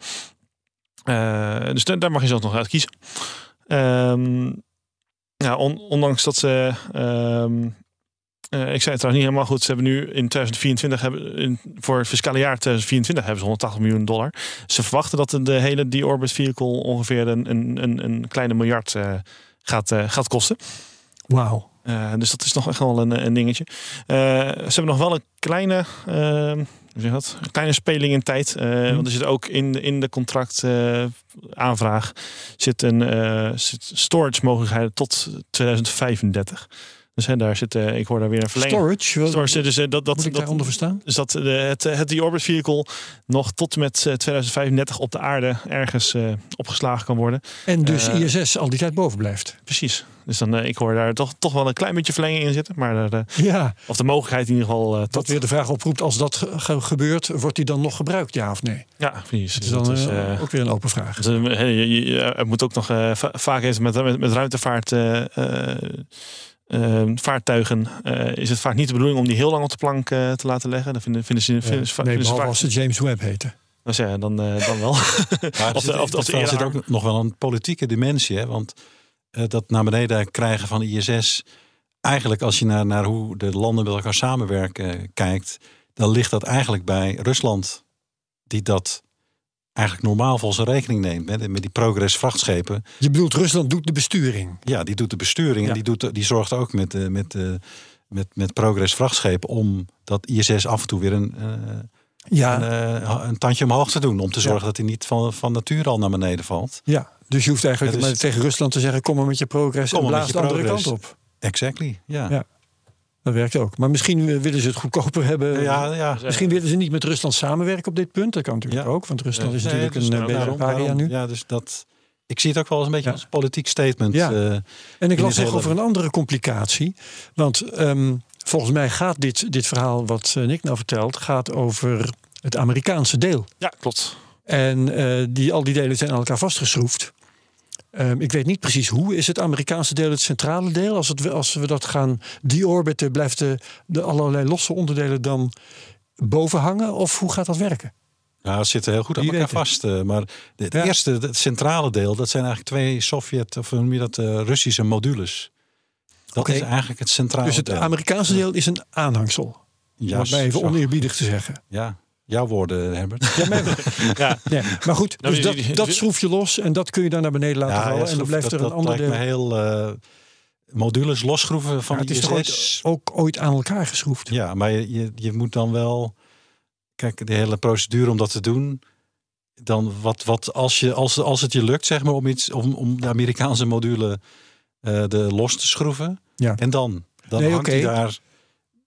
Dus da- daar mag je zelf nog uit kiezen. Ehm, ja, on- ondanks dat ze. ehm, eh, ik zei het trouwens niet helemaal goed. Ze hebben nu in 2024, hebben, in, voor het fiscale jaar 2024, hebben ze 180 miljoen dollar. Ze verwachten dat de, hele D-Orbit vehicle ongeveer een, een, een, een kleine miljard eh, gaat, eh, gaat kosten. Wauw. Dus dat is nog echt wel een, een dingetje. Ze hebben nog wel een kleine, eh, hoe zeg dat? Een kleine speling in tijd. Eh, Want er zit ook in, de- in de contract eh, aanvraag zit een eh, zit storage mogelijkheid tot 2035. Dus hè, daar zit, eh, ik hoor daar weer een verlenging. Storage, Storage, dus eh, dat, dat, moet ik dat, daaronder verstaan? dus dat de, het, het D-Orbit vehicle nog tot met eh, 2035 op de aarde ergens eh, opgeslagen kan worden. En dus Eh, ISS al die tijd boven blijft. Precies. Dus dan, eh, ik hoor daar toch, toch wel een klein beetje verlenging in zitten. Maar eh, Ja, of de mogelijkheid in ieder geval eh, tot. weer de vraag oproept, als dat ge- ge- gebeurt, wordt die dan nog gebruikt, ja of nee? Ja, precies. Dat is Dus dan dat is, eh, eh, ook weer een open vraag. dus, eh, je- je- je- er moet ook nog eh, va- vaak eens met, met, met ruimtevaart. Eh, eh, eh, vaartuigen eh, is het vaak niet de bedoeling om die heel lang op de plank eh, te laten leggen. Dan vinden, vinden ze, vinden, nee, vinden ze behalve vaak. als ze James Webb heten. Dus ja, dan, eh, dan wel. Maar er Of de- zit, of de- of de er zit ook nog wel een politieke dimensie. Hè? Want eh, dat naar beneden krijgen van ISS... eigenlijk als je naar, naar hoe de landen met elkaar samenwerken kijkt... dan ligt dat eigenlijk bij Rusland. Die dat eigenlijk normaal voor zijn rekening neemt. Hè? Met die Progress vrachtschepen. Je bedoelt, Rusland doet de besturing. Ja, die doet de besturing. Ja. En die, doet, die zorgt ook met, eh, met, eh, met, met Progress vrachtschepen... om dat ISS af en toe weer een... eh, Ja, een, een tandje omhoog te doen. Om te zorgen dat hij niet van, van nature al naar beneden valt. ja. Dus je hoeft eigenlijk maar tegen Rusland te zeggen, kom maar met je progress Kom en blaas de andere kant op. Exactly, ja. Ja. Dat werkt ook. Maar misschien eh, willen ze het goedkoper hebben. Ja, ja. Misschien willen ze niet met Rusland samenwerken op dit punt. Dat kan natuurlijk Ja. ook, want Rusland is Nee, natuurlijk dus een eh, beetje daarom- paria nu. Ja, dus dat... Ik zie het ook wel eens een beetje Ja. als politiek statement. Ja. eh, En ik las nog over een andere complicatie. Want ehm, volgens mij gaat dit, dit verhaal wat eh, Nick nou vertelt, gaat over het Amerikaanse deel. ja, klopt. En eh, die, al die delen zijn aan elkaar vastgeschroefd. Ehm, ik weet niet precies hoe. Is het Amerikaanse deel het centrale deel? Als, het, als we dat gaan deorbiten, blijft de, de allerlei losse onderdelen dan boven hangen? Of hoe gaat dat werken? ja, het zit heel goed aan elkaar vast. eh, maar het Ja. eerste, het centrale deel, dat zijn eigenlijk twee Sovjet, of hoe noem je dat, eh, Russische modules. Dat is eigenlijk het centrale Dus het deel. Amerikaanse deel is een aanhangsel. Om Ja, het maar even oneerbiedig te zeggen. ja, jouw woorden, Herbert. Ja, maar, Ja. nee, maar goed, Nou, dus dat, dat schroef je los en dat kun je dan naar beneden laten Ja, vallen. ja, en dan blijft dat, er een dat ander lijkt deel. me heel... eh, modules losschroeven van Ja, het is toch ISS. ooit, ook ooit aan elkaar geschroefd? Ja, maar je, je, je moet dan wel. Kijk, de hele procedure om dat te doen. Dan wat, wat als, je, als, als het je lukt, zeg maar, om, iets, om, om de Amerikaanse module eh, de los te schroeven. Ja. En dan? Dan Nee, hangt hij daar.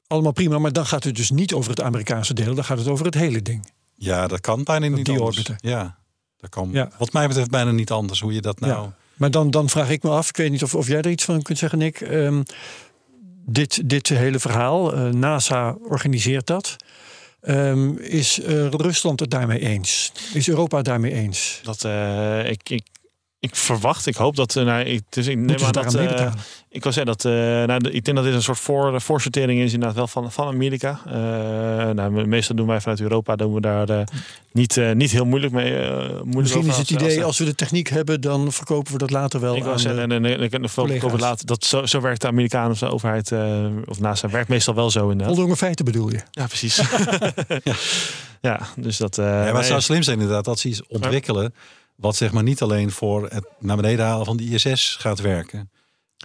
Allemaal prima, maar dan gaat het dus niet over het Amerikaanse deel. Dan gaat het over het hele ding. Ja, dat kan bijna niet die anders. orbiten. Ja, dat kan. Ja. Wat mij betreft bijna niet anders. Hoe je dat nou. Ja. Maar dan, dan vraag ik me af, ik weet niet of, of jij er iets van kunt zeggen, Nick. Ehm, dit, dit hele verhaal, eh, NASA organiseert dat. Ehm, is eh, Rusland het daarmee eens? Is Europa het daarmee eens? Dat, eh, ik, ik, ik verwacht, ik hoop dat... eh, nou, ik, dus ik neem aan dat... eh, ik wil zeggen dat, eh, nou, de- ik denk dat dit een soort voor, voorsortering is inderdaad wel van, van Amerika. Eh, nou, meestal doen wij vanuit Europa, doen we daar eh, niet, eh, niet heel moeilijk mee. moeilijk Misschien over is het als- idee, als- als we de techniek hebben, dan verkopen we dat later wel ik wil zeggen, en, en, en, over later, dat zo, zo werkt de Amerikaanse overheid, eh, of NASA werkt meestal wel zo inderdaad. Voldongen feiten bedoel je? Ja, precies. ja. dus dat... eh, Ja, maar het zou slim zijn inderdaad dat ze iets ontwikkelen. Wat zeg maar niet alleen voor het naar beneden halen van de ISS gaat werken.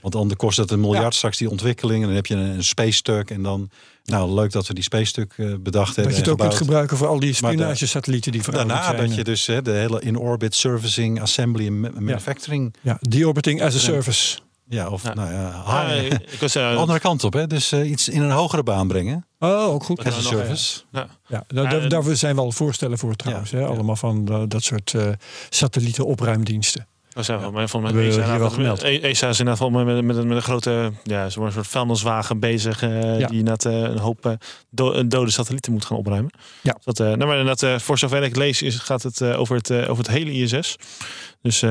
Want dan kost het een miljard straks die ontwikkeling. En dan heb je een, space stuk. En dan, nou leuk dat we die space stuk eh, bedacht hebben. Dat je het ook kunt gebruiken voor al die spionagesatellieten die verouderd Daarna zijn. dat je dus hè, de hele in-orbit servicing, assembly en ma- manufacturing. Ja, deorbiting as a service. Ja, of Ja. nou ja, Ah, ik zeggen, andere kant op. Hè? Dus eh, iets in een hogere baan brengen. Oh, ook goed. Dat As a service. ja. Ja, daar, Ja, daar- daarvoor zijn wel voorstellen voor trouwens. Ja, hè? Allemaal van eh, dat soort eh satellieten opruimdiensten. Dat zijn wel, maar van Hebben we ESA, al gemeld. ESA is inderdaad wel met, met, met, een- met een grote, ja, zo'n soort vuilniswagen bezig, eh, Ja. die inderdaad eh, een hoop eh, do- dode satellieten moet gaan opruimen. Ja. Dat, eh, nou, maar inderdaad, eh, voor zover ik lees, is, gaat het eh, over, het, eh, over het hele ISS. Dus, eh,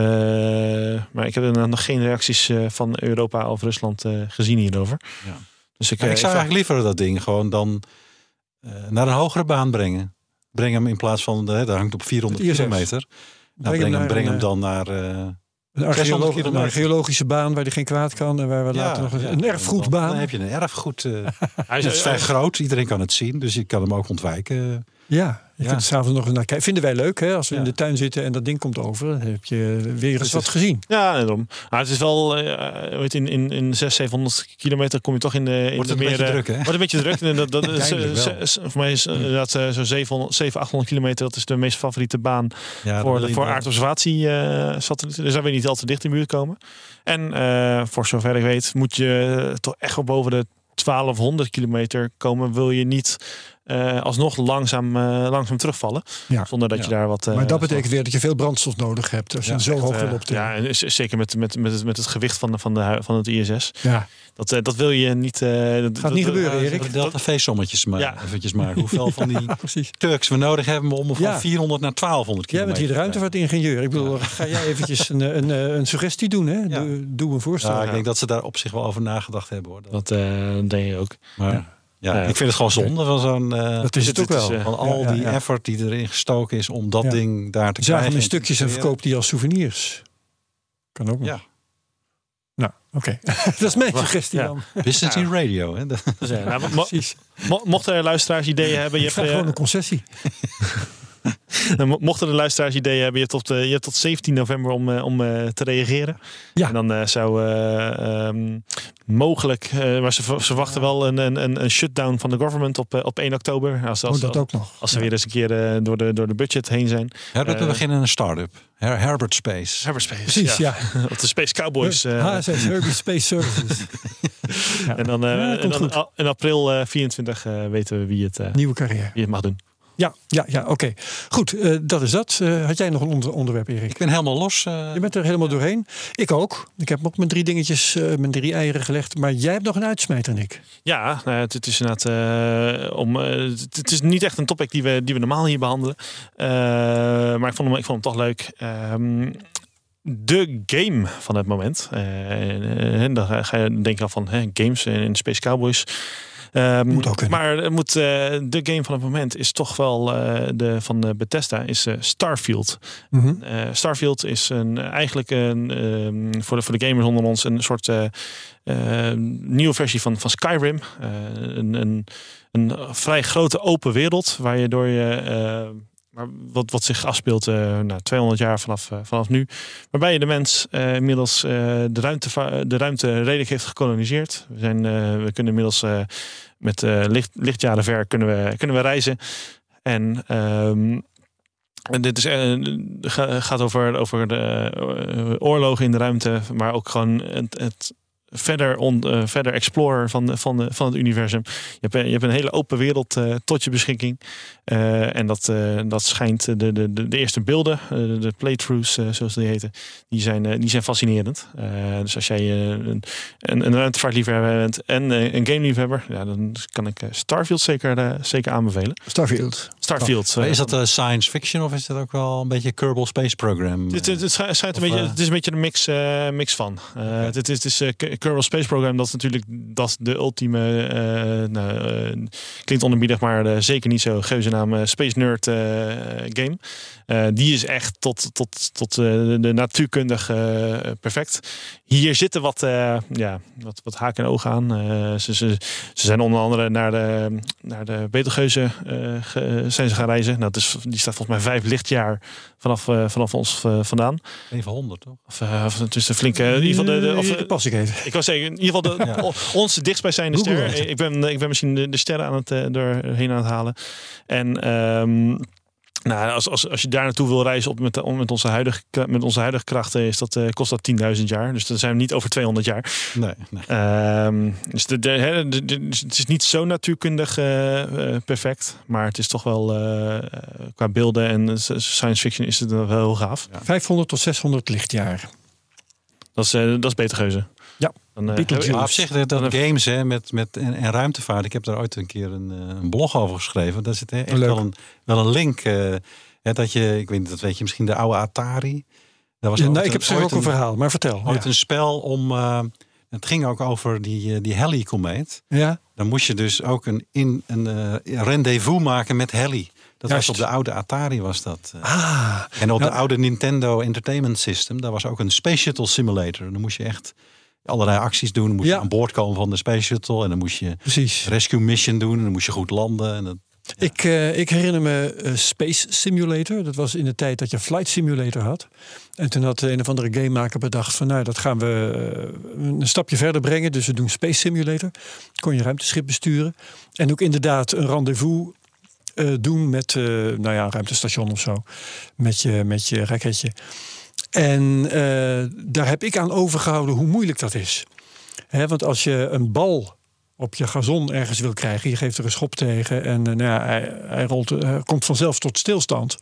maar ik heb inderdaad nog geen reacties eh, van Europa of Rusland eh, gezien hierover. Ja. Dus ik, Ja, ik zou eigenlijk liever dat ding gewoon dan eh, naar een hogere baan brengen. Breng hem in plaats van, de, dat hangt op 400 Het ISS. kilometer. Nou, breng, hem, breng eh, dan naar... eh, Een, 600 archeolo- kilometer. een archeologische baan waar die geen kwaad kan. En waar we later nog een, ja, een Dan, erfgoedbaan. dan heb je een erfgoed. eh, hij het is vrij groot, iedereen kan het zien. Dus je kan hem ook ontwijken. Ja, je Ja. kunt er s'avonds nog eens naar kijken. Vinden wij leuk, hè? Als we Ja. in de tuin zitten en dat ding komt over, dan heb je weer eens wat gezien. Ja, daarom. Maar het is wel, eh, weet, je, in, in, in 600, 700 kilometer kom je toch in de, in Wordt de het een meer... beetje eh, druk, hè? Wordt een beetje druk. En dat, dat is, eh, wel. z- z- voor mij is inderdaad eh, zo'n 700, 700, 800 kilometer. Dat is de meest favoriete baan Ja, voor, de, voor aardobservatie-satellieten. dus daar wil je niet al te dicht in de buurt komen. En eh, voor zover ik weet moet je toch echt wel boven de 1200 kilometer komen. Wil je niet eh, alsnog langzaam, eh, langzaam terugvallen. Ja. Zonder dat Ja. je daar wat... eh, Maar dat betekent weer dat je veel brandstof nodig hebt als je Ja, zo echt, hoog wil optillen. ja, en zeker met, met, met, het, met het gewicht van, de, van, de, van het ISS. Ja. Dat, eh, dat wil je niet... eh, dat Gaat niet gebeuren, Erik. De Delta V-sommetjes maar Ja. eventjes maken. Hoeveel van die. Turks we nodig hebben om van Ja. 400 naar 1200 Jij kilometer. bent hier de te ruimtevaartingenieur. Ik bedoel, ga jij eventjes een, een, een, suggestie doen, hè? Ja. Doe, doe een voorstel. Ja, ik denk dat ze daar op zich wel over nagedacht hebben hoor. Dat- Dat eh, denk je ook. maar ja. Ja. ik vind het gewoon zonde van zo'n. eh, dat is het ook is, wel. eh, van al Ja, ja, die ja. effort die erin gestoken is om dat Ja. ding daar te Zagen krijgen. hem in stukjes en verkoopt die als souvenirs. Kan ook nog. Ja. Nou, oké. dat is mijn suggestie Ja. dan. Business in radio. Hè? Dat- nou, mo- Precies. mo- mochten er luisteraars ideeën hebben, je Ik hebt, vraag eh, gewoon een concessie. mo- mochten de luisteraars ideeën hebben, je hebt tot, eh, je hebt tot 17 november om, eh, om eh, te reageren. Ja. En dan eh, zou eh, ehm, mogelijk, eh, maar ze, ze verwachten wel een, een, een een shutdown van de government op, op 1 oktober. Als, als, Oh, dat ook nog. als ze weer eens een keer eh, door, de, door de budget heen zijn. Herbert, we beginnen een start-up. Her- Herbert Space. Cyberspace. Precies, ja. Of de Space Cowboys. eh, HSS, Herbie Space Services. Ja. en dan, eh, Ja, en dan in april eh, 24 eh, weten we wie het, eh, Nieuwe carrière. wie het mag doen. Ja, ja, ja oké. Goed, eh, dat is dat. Eh, had jij nog een onder- onderwerp, Erik? Ik ben helemaal los. eh, Je bent er helemaal doorheen. Ik ook. Ik heb ook mijn drie dingetjes, eh, mijn drie eieren gelegd. Maar jij hebt nog een uitsmijter, Nick. Ja, nou, het, het is inderdaad eh, om. het, het is niet echt een topic die we, die we normaal hier behandelen. Eh, maar ik vond, hem, ik vond hem toch leuk. Ehm, de game van het moment. Eh, en dan ga je denken al van hè, games in Space Cowboys. Ehm, Moet ook maar het moet, eh, de game van het moment is toch wel eh, de van eh, Bethesda, is eh, Starfield. Mhm. Eh, Starfield is een, eigenlijk een, ehm, voor, de, voor de gamers onder ons een soort eh, eh, nieuwe versie van, van Skyrim. Eh, een, een, een vrij grote open wereld waar je door je. eh, wat, wat zich afspeelt eh nou, 200 jaar vanaf, eh, vanaf nu. Waarbij je de mens eh, inmiddels de, ruimte, de ruimte redelijk heeft gekoloniseerd. We, zijn, we kunnen inmiddels met licht, lichtjaren ver kunnen we, kunnen we reizen. En ehm, en dit is, ga- gaat over, over de oorlogen in de ruimte, maar ook gewoon het, het verder, on, eh, verder explorer van, van, van het universum. Je hebt, je hebt een hele open wereld eh, tot je beschikking. Eh, en dat, dat schijnt de, de, de, eerste beelden, de playthroughs zoals die heten, die zijn, die zijn fascinerend. Dus als jij een, een, een ruimtevaartliefhebber bent en een gameliefhebber, ja, dan kan ik Starfield zeker, zeker aanbevelen. Starfield. Starfield. Maar eh, is dat eh, science fiction of is dat ook wel een beetje Kerbal Space Program? Het, het, het schijnt een Of, beetje, eh, het is een beetje een mix, eh, mix van. Eh, het, het is, het is eh, Kerbal Space Program, dat is natuurlijk dat is de ultieme, eh, nou, eh, klinkt onerbiedig, maar eh, zeker niet zo geuze naam, eh, Space Nerd eh, game. Eh, die is echt tot, tot, tot eh, de natuurkundig eh, perfect. Hier zitten wat, eh, ja, wat, wat haken en ogen aan. Eh, ze, ze, ze zijn onder andere naar de, naar de Betelgeuze eh, ge- zijn ze gaan reizen. Nou, dus, die staat volgens mij vijf lichtjaar vanaf, vanaf ons vandaan. Even 100 toch? Of, of het is een flinke. In ieder geval de. de of, pas ik even. ik was zeggen, in ieder geval de, Ja. o- ons dichtstbijzijnde Google ster. het. Ik ben, ik ben misschien de, de sterren aan het, doorheen aan het halen. En ehm, nou, als, als, als je daar naartoe wil reizen op met, de- met, onze, huidige, met onze huidige krachten, is dat, eh, kost dat 10.000 jaar. Dus dan zijn we niet over 200 jaar. Nee, nee. Ehm, dus de, de, hè, de- de- dus het is niet zo natuurkundig eh, eh, perfect. Maar het is toch wel eh, qua beelden en eh, science fiction is het wel heel gaaf. 500 tot 600 lichtjaar. Dat is, eh, dat is beter geuze. Dan, Beetlejuice. Maar op zich, dat, games hè, met, met, en, en ruimtevaart. Ik heb daar ooit een keer een, eh, een blog over geschreven. Daar zit echt Leuk. wel een, wel een link. eh, hè, dat je, ik weet niet, dat weet je misschien, de oude Atari. Daar was Ja, ooit nee, ik heb zo ooit ook een verhaal, maar vertel. Ooit Ja. een spel om. eh, het ging ook over die, die Halley-komeet. ja. Dan moest je dus ook een, in, een eh, rendezvous maken met Halley. Dat Juist. was op de oude Atari was dat. Ah, En op Nou- de oude Nintendo Entertainment System, daar was ook een Space Shuttle Simulator. Dan moest je echt allerlei acties doen. Dan moest Ja. je aan boord komen van de Space Shuttle. En dan moest je precies. rescue mission doen. En dan moest je goed landen. En dat, Ik, eh, ik herinner me eh, Space Simulator. Dat was in de tijd dat je Flight Simulator had. En toen had een of andere gamemaker bedacht van nou, dat gaan we eh, een stapje verder brengen. Dus we doen Space Simulator. Kon je ruimteschip besturen. En ook inderdaad een rendezvous doen met nou ja, een ruimtestation of zo. Met je, met je raketje. En eh, daar heb ik aan overgehouden hoe moeilijk dat is. Want als je een bal op je gazon ergens wil krijgen, je geeft er een schop tegen en eh, nou ja, hij, rolt, eh, komt vanzelf tot stilstand.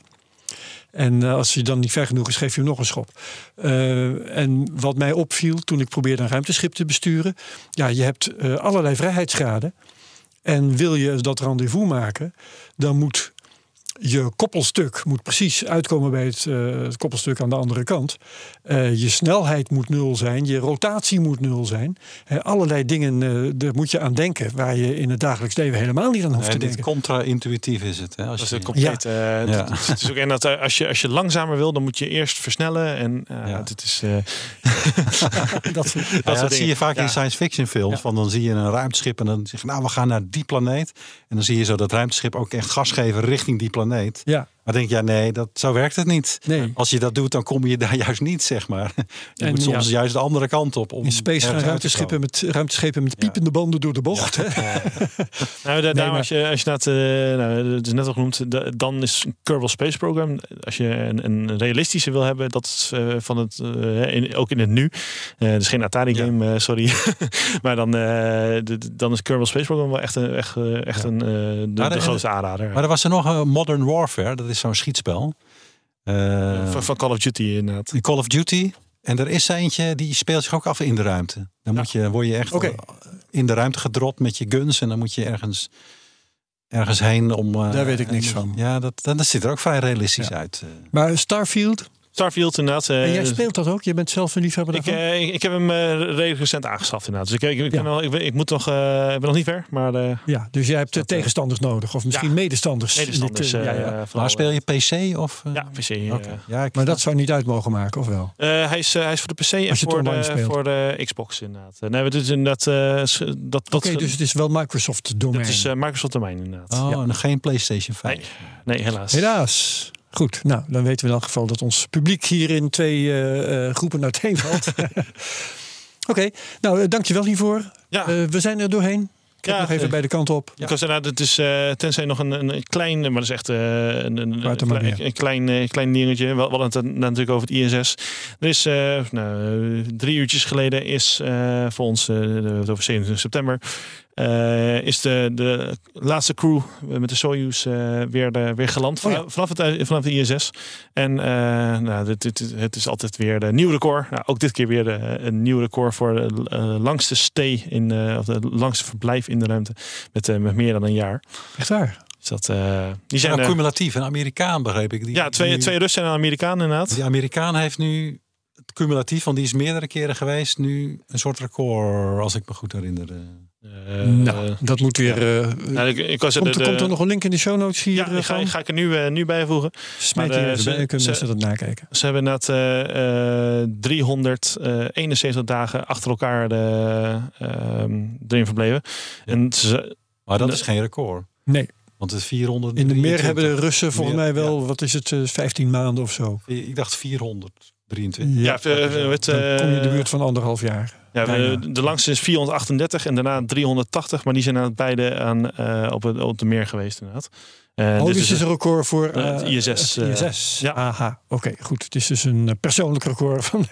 En als hij dan niet ver genoeg is, geef je hem nog een schop. En wat mij opviel toen ik probeerde een ruimteschip te besturen, ja, je hebt allerlei vrijheidsgraden. En wil je dat rendezvous maken, dan moet je koppelstuk moet precies uitkomen bij het, eh, het koppelstuk aan de andere kant. Eh, je snelheid moet nul zijn, je rotatie moet nul zijn. Allerlei dingen, eh, daar moet je aan denken, waar je in het dagelijks leven helemaal niet aan hoeft te denken. contra-intuïtief is het. Hè, als Dat is je, een compleet. eh, Ja. het- het, het is ook en dat als je als je langzamer wil, dan moet je eerst versnellen en eh, Ja. dit is. eh, dat soort- Ja, soort dat zie je vaak Ja. in science fiction films. Ja. Van dan zie je een ruimteschip en dan zeg je, nou, we gaan naar die planeet. En dan zie je zo dat ruimteschip ook echt gas geven richting die planeet. Ja, Maar denk je, ja, nee, dat, zo werkt het niet. nee. Als je dat doet, dan kom je daar juist niet, zeg maar. Je En moet soms ja. juist de andere kant op. Om In space gaan ruimteschepen met, ruimteschepen met piepende banden door de bocht. Hè? nou, daar als je als je dat, eh, nou, het is net al genoemd, da- dan is een Kerbal Space Program. Als je een, een realistische wil hebben, dat is eh, van het eh, in, ook in het nu. Eh dus geen Atari Ja. game, eh, sorry. maar dan, eh, de- dan is Kerbal Space Program wel echt een, echt, echt Ja. een, eh, de de- grootste aanrader. Maar er was er nog een Modern Warfare, dat is zo'n schietspel. Eh, van, van Call of Duty inderdaad. in Call of Duty. En er is eentje die speelt zich ook af in de ruimte. Dan moet je, word je echt in de ruimte gedropt met je guns. En dan moet je ergens, ergens heen om... eh, Daar weet ik niks en- van. Ja, dat, dat, dat ziet er ook vrij realistisch Ja. uit. eh. Maar Starfield, Starfield inderdaad. eh, en jij speelt dat ook? Je bent zelf een liefhebber Ik, daarvan? eh, ik, ik heb hem eh, redelijk recent aangeschaft inderdaad. Dus ik, ik, ik, ben Ja. al, ik, moet nog, eh, ik ben nog niet ver, maar eh ja, dus jij hebt dat, tegenstanders nodig. Of misschien ja, medestanders. medestanders. Dit, eh, ja, Maar speel je PC of... eh? Ja, PC. Oké. Ja, ik Maar dat zou niet uit mogen maken, of wel? Eh, hij, is, hij is voor de PC en het voor de, speelt. voor de Xbox inderdaad. Nee, maar dit is inderdaad... eh, dat, dat, Oké, dus het is wel Microsoft domein. dat is eh, Microsoft domein inderdaad. Oh, Ja. en geen PlayStation 5. Nee, helaas. Helaas. Goed, nou, dan weten we in elk geval dat ons publiek hier in twee eh, eh, groepen uiteenvalt. Oké, nou, eh, dankjewel hiervoor. Ja, Eh, we zijn er doorheen. Ja, nog even bij de kant op. Ik was inderdaad, het is eh, tenzij nog een, een, klein, maar dat is echt eh, een, een, een, klein, een klein, klein dingetje. We hadden het natuurlijk over het ISS. Er is eh, nou, drie uurtjes geleden is eh, voor ons, de- over 27 september, eh, is de, de laatste crew met de Soyuz eh, weer, de, weer geland Oh ja. vanaf, vanaf, het, vanaf de ISS. En eh, nou, dit, dit- het is altijd weer de nieuw record. Nou, ook dit keer weer de, een nieuw record voor de eh, langste stay in, eh, of de langste verblijf in de ruimte met, eh, met meer dan een jaar. Echt waar? Dus dat, eh, die zijn Nou, eh, cumulatief. Een Amerikaan begreep ik. Die, ja, twee, die- twee Russen en een Amerikaan inderdaad. Die Amerikaan heeft nu het cumulatief, want die is meerdere keren geweest. Nu een soort record, als ik me goed herinner. Eh, nou, dat moet weer... eh, nou, ik, ik was er komt, de- er, komt er nog een link in de show notes hier? Ja, eh, die ga, van? ga ik er nu, eh, nu bijvoegen. Smijt maar, hier eh, ze- bij, kunnen ze- dat nakijken. Ze hebben inderdaad eh, eh, 371 dagen achter elkaar de, ehm, erin verbleven. En ze, Maar dat is geen record. Nee, Want het is 400. in de meer hebben de Russen volgens mij wel, wat is het, eh, 15 maanden of zo. Ik dacht 423. ja, eh, het, Dan kom je in de buurt van anderhalf jaar. ja, de, de langste is 438 en daarna 380. Maar die zijn aan beide aan, eh, op, het, op de meer geweest inderdaad. En oh, dit dit is is een record voor eh, het ISS, het eh, ISS. ja. Aha, oké, goed. Het is dus een persoonlijk record van,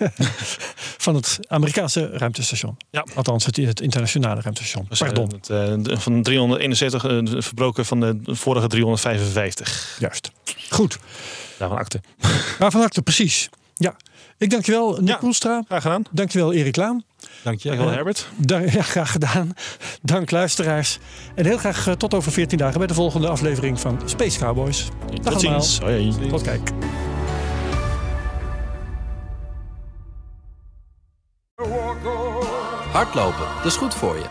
van het Amerikaanse ruimtestation. Ja. Althans, het, het internationale ruimtestation. dus, Pardon, het, eh, van 371 eh, verbroken van de vorige 355. juist. Goed. Daarvan akte. Maar van harte, precies. Ja. Ik dank je wel, Nick Ja. Koelstra. Graag gedaan. Dank je wel, Erik Laan. Dank je. Dankjewel Eh, Herbert. Ja, graag gedaan. Dank luisteraars. En heel graag eh, tot over 14 dagen bij de volgende aflevering van Space Cowboys. Dag Tot allemaal. ziens. Hoi. Tot kijk. Hardlopen, dat is goed voor je.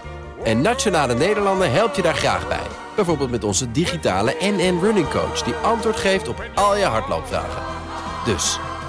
En Nationale Nederlanden helpt je daar graag bij. Bijvoorbeeld met onze digitale NN Running Coach... die antwoord geeft op al je hardloopvragen. Dus,